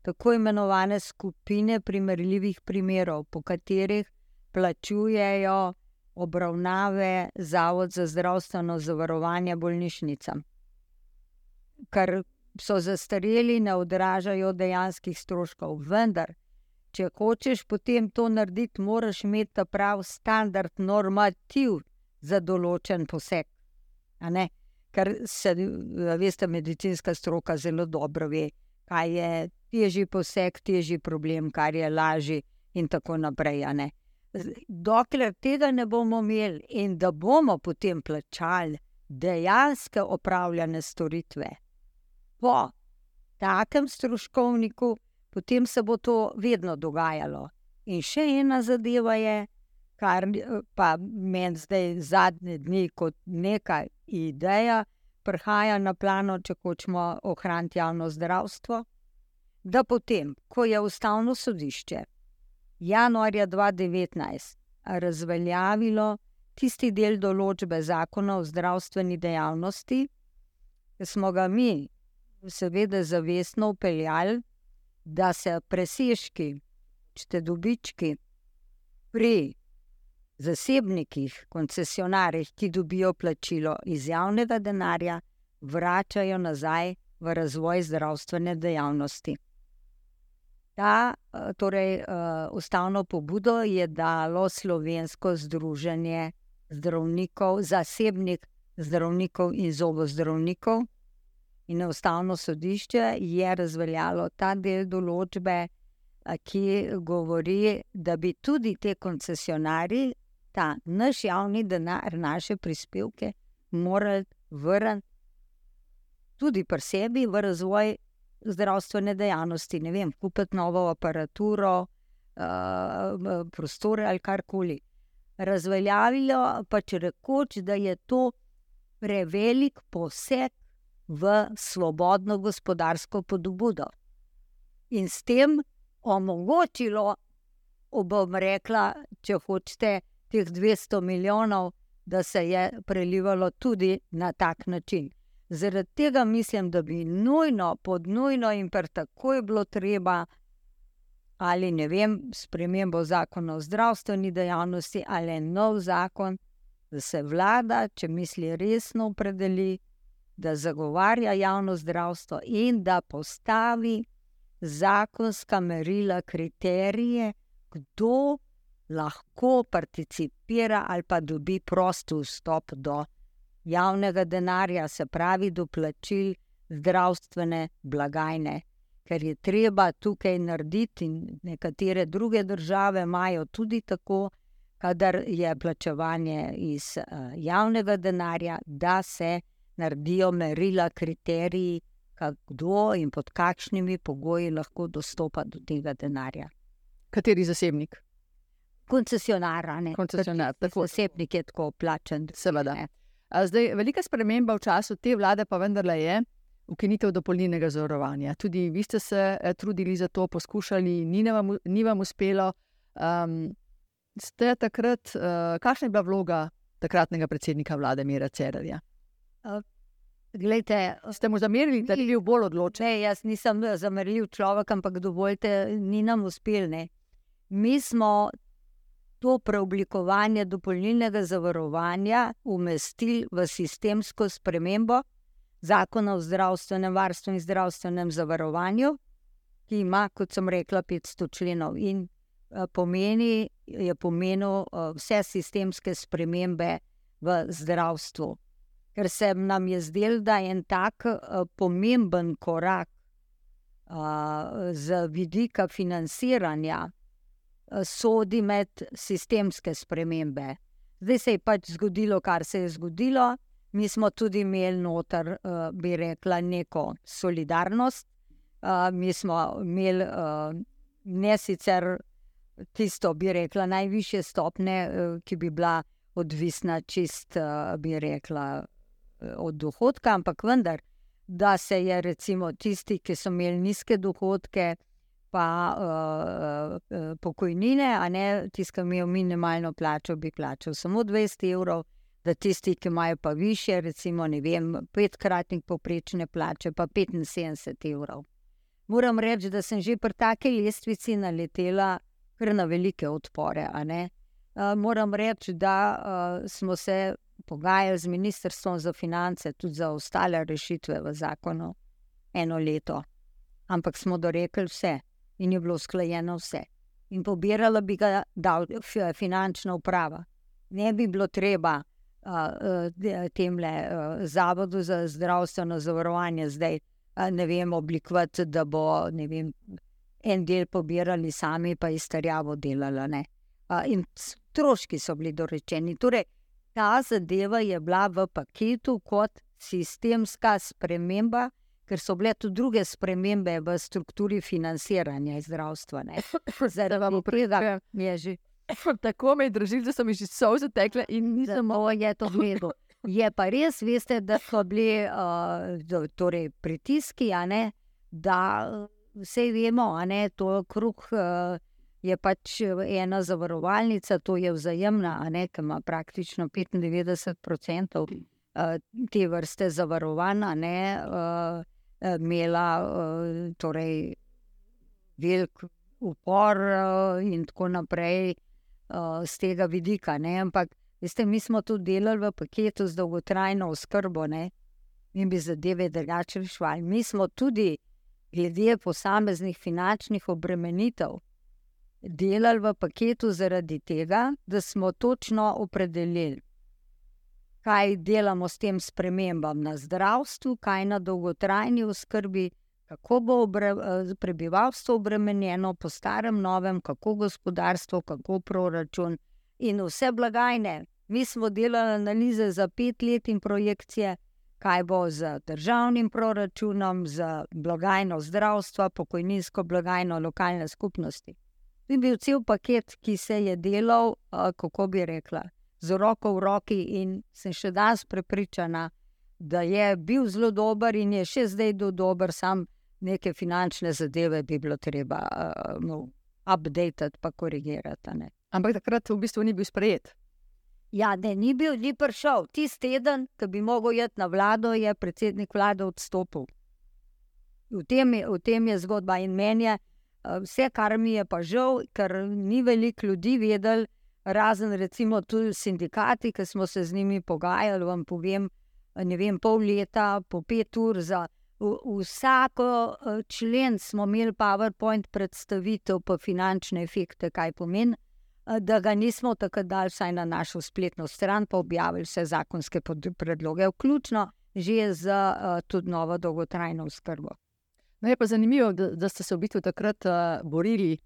tako imenovane skupine primerljivih primerov, po katerih plačujejo obravnave Zavod za zdravstveno zavarovanje bolnišnicam. Ker so zastareli, ne odražajo dejanskih stroškov. Vendar, če hočeš potem to narediti, moraš imeti prav standard, normativ za določen poseg ker se, veste, medicinska stroka zelo dobro ve, kaj je težji poseg, težji problem, kar je lažji, in tako naprej. Dokler tega ne bomo imeli in da bomo potem plačali dejansko opravljene storitve po takem stroškovniku, potem se bo to vedno dogajalo. In še ena zadeva je, kar pa meni zdaj zadnje dni kot neka ideja prihaja na plano, če hočemo ohraniti javno zdravstvo. Da potem, ko je ustavno sodišče januarja 2019 razveljavilo tisti del določbe zakona o zdravstveni dejavnosti, smo ga mi, seveda, zavestno upeljali, da se presežki hočete, dobički pri zasebnikih, koncesionarjih, ki dobijo plačilo iz javnega denarja, vračajo nazaj v razvoj zdravstvene dejavnosti. Ta torej, ustavno pobudo je dalo Slovensko združenje zdravnikov, zasebnih zdravnikov in zobozdravnikov. In ustavno sodišče je razveljalo ta del določbe, ki govori, da bi tudi te koncesionari, ta naš javni denar, naše prispevke, morali vrniti tudi pri sebi v razvoj zdravstvene dejavnosti. Ne vem, kupiti novo aparaturo, uh, prostore ali karkoli. Razveljavijo pač rekoč, da je to prevelik poseg v svobodno gospodarsko podobo. In s tem omogočilo, bom rekla, če hočete, teh 200 milijonov, da se je prelivalo tudi na tak način. Zaradi tega mislim, da bi nujno, pod nujno in per tako je bilo treba, ali ne vem, spremembo zakona o zdravstveni dejavnosti ali nov zakon, da se vlada, če misli resno, opredeli, da zagovarja javno zdravstvo in da postavi zakonska merila, kriterije, kdo lahko participira ali pa dobi prost vstop do javnega denarja, se pravi, do plačil zdravstvene blagajne. Ker je treba tukaj narediti, in nekatere druge države imajo tudi tako, kadar je plačevanje iz uh, javnega denarja, da se naredijo merila, kriteriji, kdo in pod kakšnimi pogoji lahko dostopa do tega denarja. Kateri zasebnik? Koncesionar, ne koncesionar. Tako. Zasebnik je tako plačen. Seveda. Zdaj, velika sprememba v času te vlade pa vendarle je ukinitev dopolnilnega zavarovanja. Tudi vi ste se eh, trudili za to, poskušali, ni vam, ni vam uspelo. Um, ste takrat, uh, kakšna je bila vloga takratnega predsednika vlade Mira Cererja? Uh, Glejte, ste mu zamerili, da je bil bolj odločen? Ne, jaz nisem zameril človek, ampak dovoljte, ni nam uspel. Mi smo to preoblikovanje dopolnilnega zavarovanja umestili v sistemsko spremembo zakona o zdravstvenem varstvu in zdravstvenem zavarovanju, ki ima, kot sem rekla, 500 členov in eh, pomeni, je pomenil eh, vse sistemske spremembe v zdravstvu. Ker se nam je zdelo, da je en tak uh, pomemben korak z vidika financiranja, sodi med sistemske spremembe. Zdaj se je pač zgodilo, kar se je zgodilo. Mi smo tudi imeli noter, uh, bi rekla, neko solidarnost. Uh, mi smo imeli uh, ne sicer tisto, bi rekla, najvišje stopne, ki bi bila odvisna čist, bi rekla, od dohodka, ampak vendar, da se je recimo tisti, ki so imeli nizke dohodke, pa uh, uh, pokojnine, a ne tisti, ki imajo minimalno plačo, bi plačal samo 200 evrov, da tisti, ki imajo pa više, recimo ne vem, petkratnik poprečne plače, pa 75 evrov. Moram reči, da sem že pri taki lestvici naletela na velike odpore. Uh, moram reči, da uh, smo se pogajali z Ministrstvom za finance, tudi za ostale rešitve v zakonu, eno leto. Ampak smo dorekli vse in je bilo usklajeno vse. In pobirala bi ga dal, finančna uprava. Ne bi bilo treba uh, temle uh, zavodu za zdravstveno zavarovanje zdaj uh, ne vem, oblikovati, da bo vem, en del pobirali sami, pa izterjavo delali. Uh, in stroški so bili dorečeni. Torej, ta zadeva je bila v paketu kot sistemska sprememba ker so bile tudi druge spremembe v strukturi financiranja zdravstva. Zdaj vam pride, je že. Tako me je držal, da so mi že solze tekle in nisem mogla je to gledati. Je pa res, veste, da so bili uh, torej pritiski, ne, da vse vemo, da je to kruh. Uh, Je pač ena zavarovalnica, to je vzajemna, ne, ki ima praktično 95% uh, te vrste zavarovanja. Uh, imela uh, torej, velik upor in tako naprej z tega vidika. Ne? Ampak, veste, mi smo tudi delali v paketu z dolgotrajno oskrbo, ne? mi bi zadeve drugače rešvali. Mi smo tudi, glede posameznih finančnih obremenitev, delali v paketu zaradi tega, da smo točno opredelili, kaj delamo s tem spremembam na zdravstvu, kaj na dolgotrajni oskrbi, kako bo obre, prebivalstvo obremenjeno po starem, novem, kako gospodarstvo, kako proračun in vse blagajne. Mi smo delali analize za pet let in projekcije, kaj bo z državnim proračunom, z blagajno zdravstva, pokojninsko blagajno lokalne skupnosti. To je bil cel paket, ki se je delal, kako bi rekla, z roko v roki, in sem še danes prepričana, da je bil zelo dober in je še zdaj dober, sam neke finančne zadeve bi bilo treba uh, updated, pa korigirati. Ne. Ampak takrat v bistvu ni bil sprejet. Ja, ne, ni bil, ni prišel. Tisti teden, ki bi mogel iti na vlado, je predsednik vlade odstopil. V tem, je, v tem je zgodba in meni je. Vse, kar mi je pa žal, ker ni veliko ljudi vedel, razen recimo tudi sindikati, ki smo se z njimi pogajali. Vam povem, ne vem, pol leta, po pet ur za vsako člen smo imeli PowerPoint predstavitev, pa finančne efekte, kaj pomeni. Da ga nismo tako dal, vsaj na našo spletno stran, pa objavili vse zakonske predloge, vključno že z tudi novo dolgotrajno oskrbo. No, je pa zanimivo, da, da ste se v bistvu takrat uh, borili,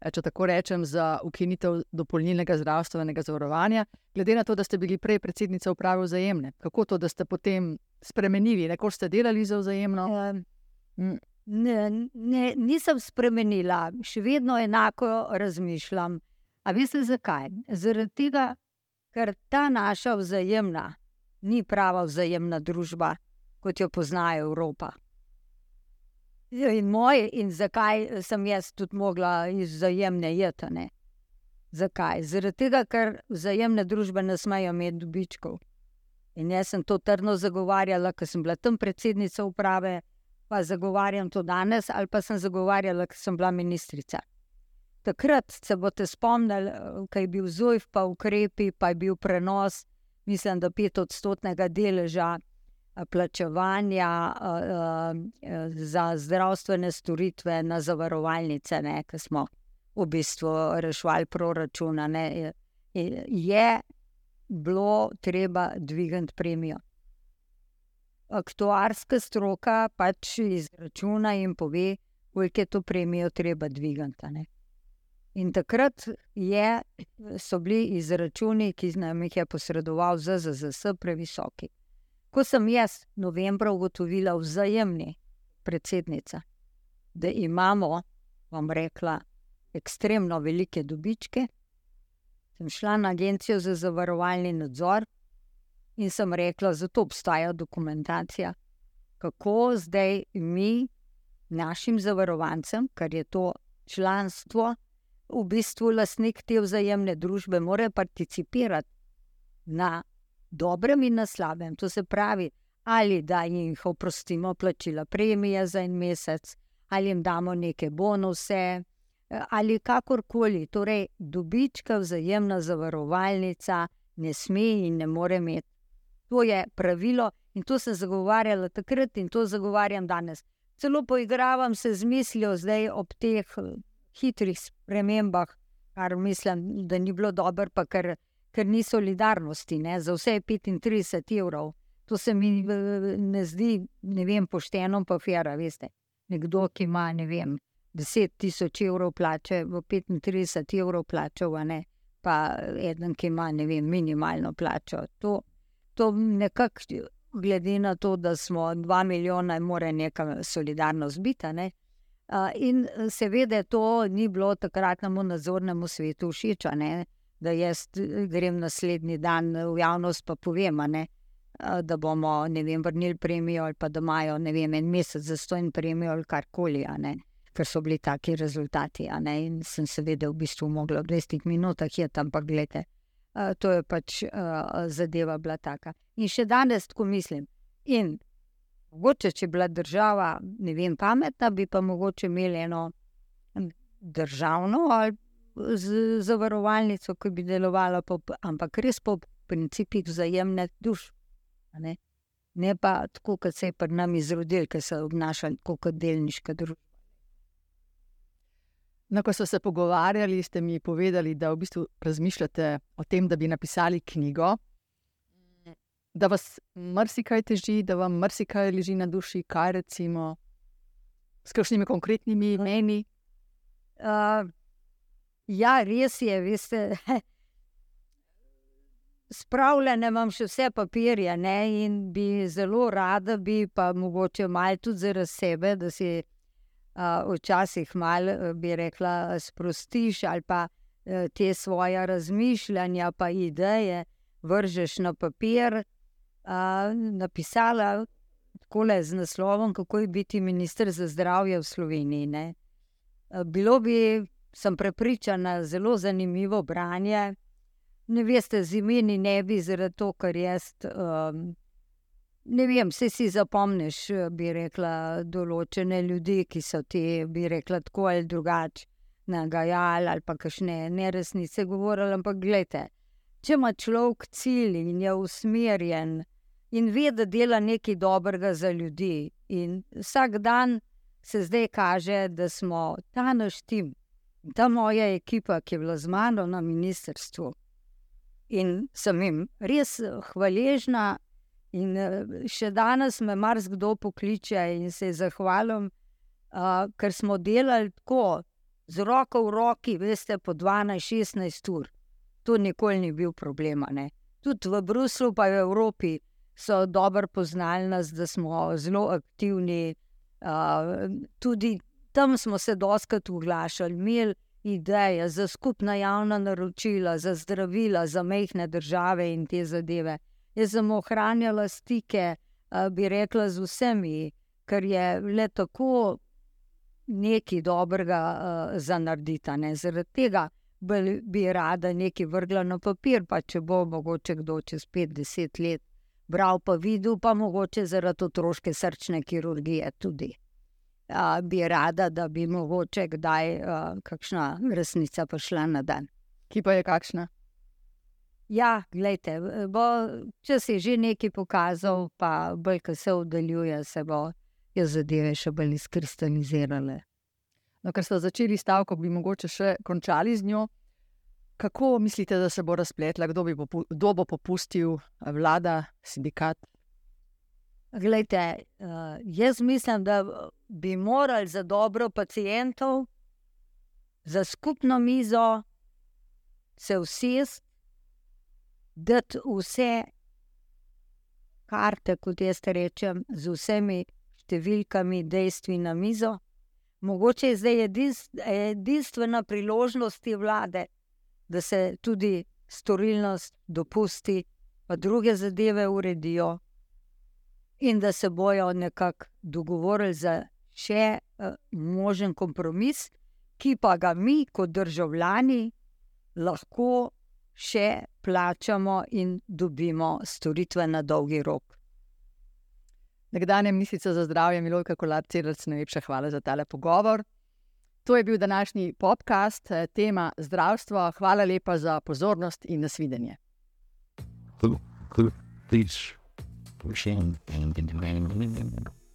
če tako rečem, za ukinitev dopolnilnega zdravstvenega zavarovanja, glede na to, da ste bili prej predsednica uprave vzajemne. Kako to, da ste potem spremenili, neko ste delali za vzajemno? Um, ne, ne, nisem spremenila, še vedno enako razmišljam. A veste zakaj? Zaradi tega, ker ta naša vzajemna ni prava vzajemna družba, kot jo pozna Evropa. In moj, in zakaj sem jaz tudi mogla iz vzajemne jeti? Zakaj? Zaradi tega, ker vzajemne družbe ne smejo imeti dobičkov. In jaz sem to trdno zagovarjala, ker sem bila tam predsednica uprave, pa zagovarjam to danes, ali pa sem zagovarjala, ker sem bila ministrica. Takrat se boste spomnili, kaj je bil ZOJF, pa ukrepi, pa je bil prenos, mislim, da pet odstotnega deleža plačevanja za zdravstvene storitve na zavarovalnice, ne, ki smo v bistvu rešvali proračuna, ne, je, bilo treba dvigati premijo. Aktuarska stroka pač izračuna in pove, koliko je to premijo treba dvigati. Ne. In takrat je, so bili izračuni, ki nam jih je posredoval ZZS, previsoki. Ko sem jaz novembra ugotovila vzajemni predsednica, da imamo, vam rekla, ekstremno velike dobičke, sem šla na agencijo za zavarovalni nadzor in sem rekla, zato obstaja dokumentacija, kako zdaj mi, našim zavarovancem, kar je to članstvo, v bistvu lastnik te vzajemne družbe, more participirati na dobrem in na slabem. To se pravi, ali da jim oprostimo plačila premije za en mesec, ali jim damo neke bonuse, ali kakorkoli. Torej, dobička vzajemna zavarovalnica ne sme in ne more imeti. To je pravilo in to sem zagovarjala takrat in to zagovarjam danes. Celo poigravam se z mislijo zdaj ob teh eh, hitrih spremembah, kar mislim, da ni bilo dobro, pa kar ker ni solidarnosti, ne? za vse je 35 evrov. To se mi ne zdi, ne vem, pošteno, pa fera, veste. Nekdo, ki ima, ne vem, 10 tisoč evrov plače, v 35 evrov plačal, ne? pa eden, ki ima, ne vem, minimalno plačo. To, to nekako, glede na to, da smo 2 milijona, mora neka solidarnost biti. Ne? Uh, in seveda to ni bilo takratnemu nadzornemu svetu všeč da jaz eh, grem naslednji dan v javnost in povem, ne, da bomo vem, vrnili premijo ali pa da imajo vem, en mesec za stojno premijo ali karkoli, ker so bili taki rezultati. In sem seveda v bistvu mogla v 20 minutah je tam, ampak gledajte, to je pač zadeva bila taka. In še danes tako mislim. In mogoče, če bi bila država, ne vem, pametna, bi pa mogoče imeli eno državno ali z zavarovalnico, ki bi delovala, po, ampak res po principih vzajemne duš. Ne? ne pa tako, kot se je pri nami izrodil, ki so obnašali kot delniška družba. No, ko smo se pogovarjali, ste mi povedali, da v bistvu razmišljate o tem, da bi napisali knjigo, da vas marsikaj teži, da vam marsikaj leži na duši, kaj recimo s kakšnimi konkretnimi imeni. Uh, ja, res je, veste. Spravljene imam še vse papirje, ne? in bi zelo rada, bi pa mogoče malo tudi zaradi sebe, da si uh, včasih malo, bi rekla, sprostiš ali pa uh, te svoje razmišljanja, pa ideje vržeš na papir. Uh, napisala le z naslovom, kako je biti ministr za zdravje v Sloveniji. Uh, bilo bi, sem prepričana, zelo zanimivo branje ne veste, z imeni ne bi, tega, ker jaz. Um, ne vem, vse si zapomniš, bi rekla, določene ljudi, ki so ti, bi rekla, tako ali drugače, nagajali ali pa kakšne neresnice govorili. Ampak gledajte, če ima človek cilj in je usmerjen in ve, da dela nekaj dobrega za ljudi, in vsak dan se zdaj kaže, da smo ta naš tim, ta moja ekipa, ki je bila z mano na ministrstvu. In sem jim res eh, hvaležna, in eh, še danes me marsikdo pokliče in se zahvalim, uh, ker smo delali tako, z roko v roki, veste, po 12-16 ur. To nikoli ni bil problem. Tudi v Bruslu, pa v Evropi so dobro poznali nas, da smo zelo aktivni. Uh, tudi tam smo se doskrat uglašali, imeli ideje za skupna javna naročila, za zdravila, za mehne države in te zadeve. Jaz sem ohranjala stike, bi rekla, z vsemi, ker je le tako nekaj dobrega za narediti. Zaradi tega bi rada nekaj vrgla na papir, pa če bo mogoče kdo čez 50 let bral, pa videl, pa mogoče zaradi otroške srčne kirurgije tudi a, bi rada, da bi mogoče kdaj a, kakšna resnica prišla na dan. Ki pa je kakšna? Ja, gledajte, bo, če si že nekaj pokazal, pa bolj, ko se oddaljuje, se bo zadeve še bolj izkristalizirale. No, ker ste začeli stavko, bi mogoče še končali z njo. Kako mislite, da se bo razpletla, kdo, kdo bo popustil, vlada, sindikat? Glejte, uh, jaz mislim, da bi morali za dobro pacijentov, za skupno mizo, se usesti, dati vse karte, kot jaz rečem, z vsemi številkami, dejstvi na mizo. Mogoče je zdaj edinstvena priložnost te vlade, da se tudi storilnost dopusti, pa druge zadeve uredijo in da se bojo nekako dogovorili za še uh, možen kompromis, ki pa ga mi, kot državljani, lahko še plačamo in dobimo storitve na dolgi rok. Nekdanja ministrica za zdravje, Milojka Kolar-Celovc, najlepša hvala za tale pogovor. To je bil današnji podcast, eh, tema zdravstvo. Hvala lepa za pozornost in nasvidenje. Hvala. Hvala. Hvala.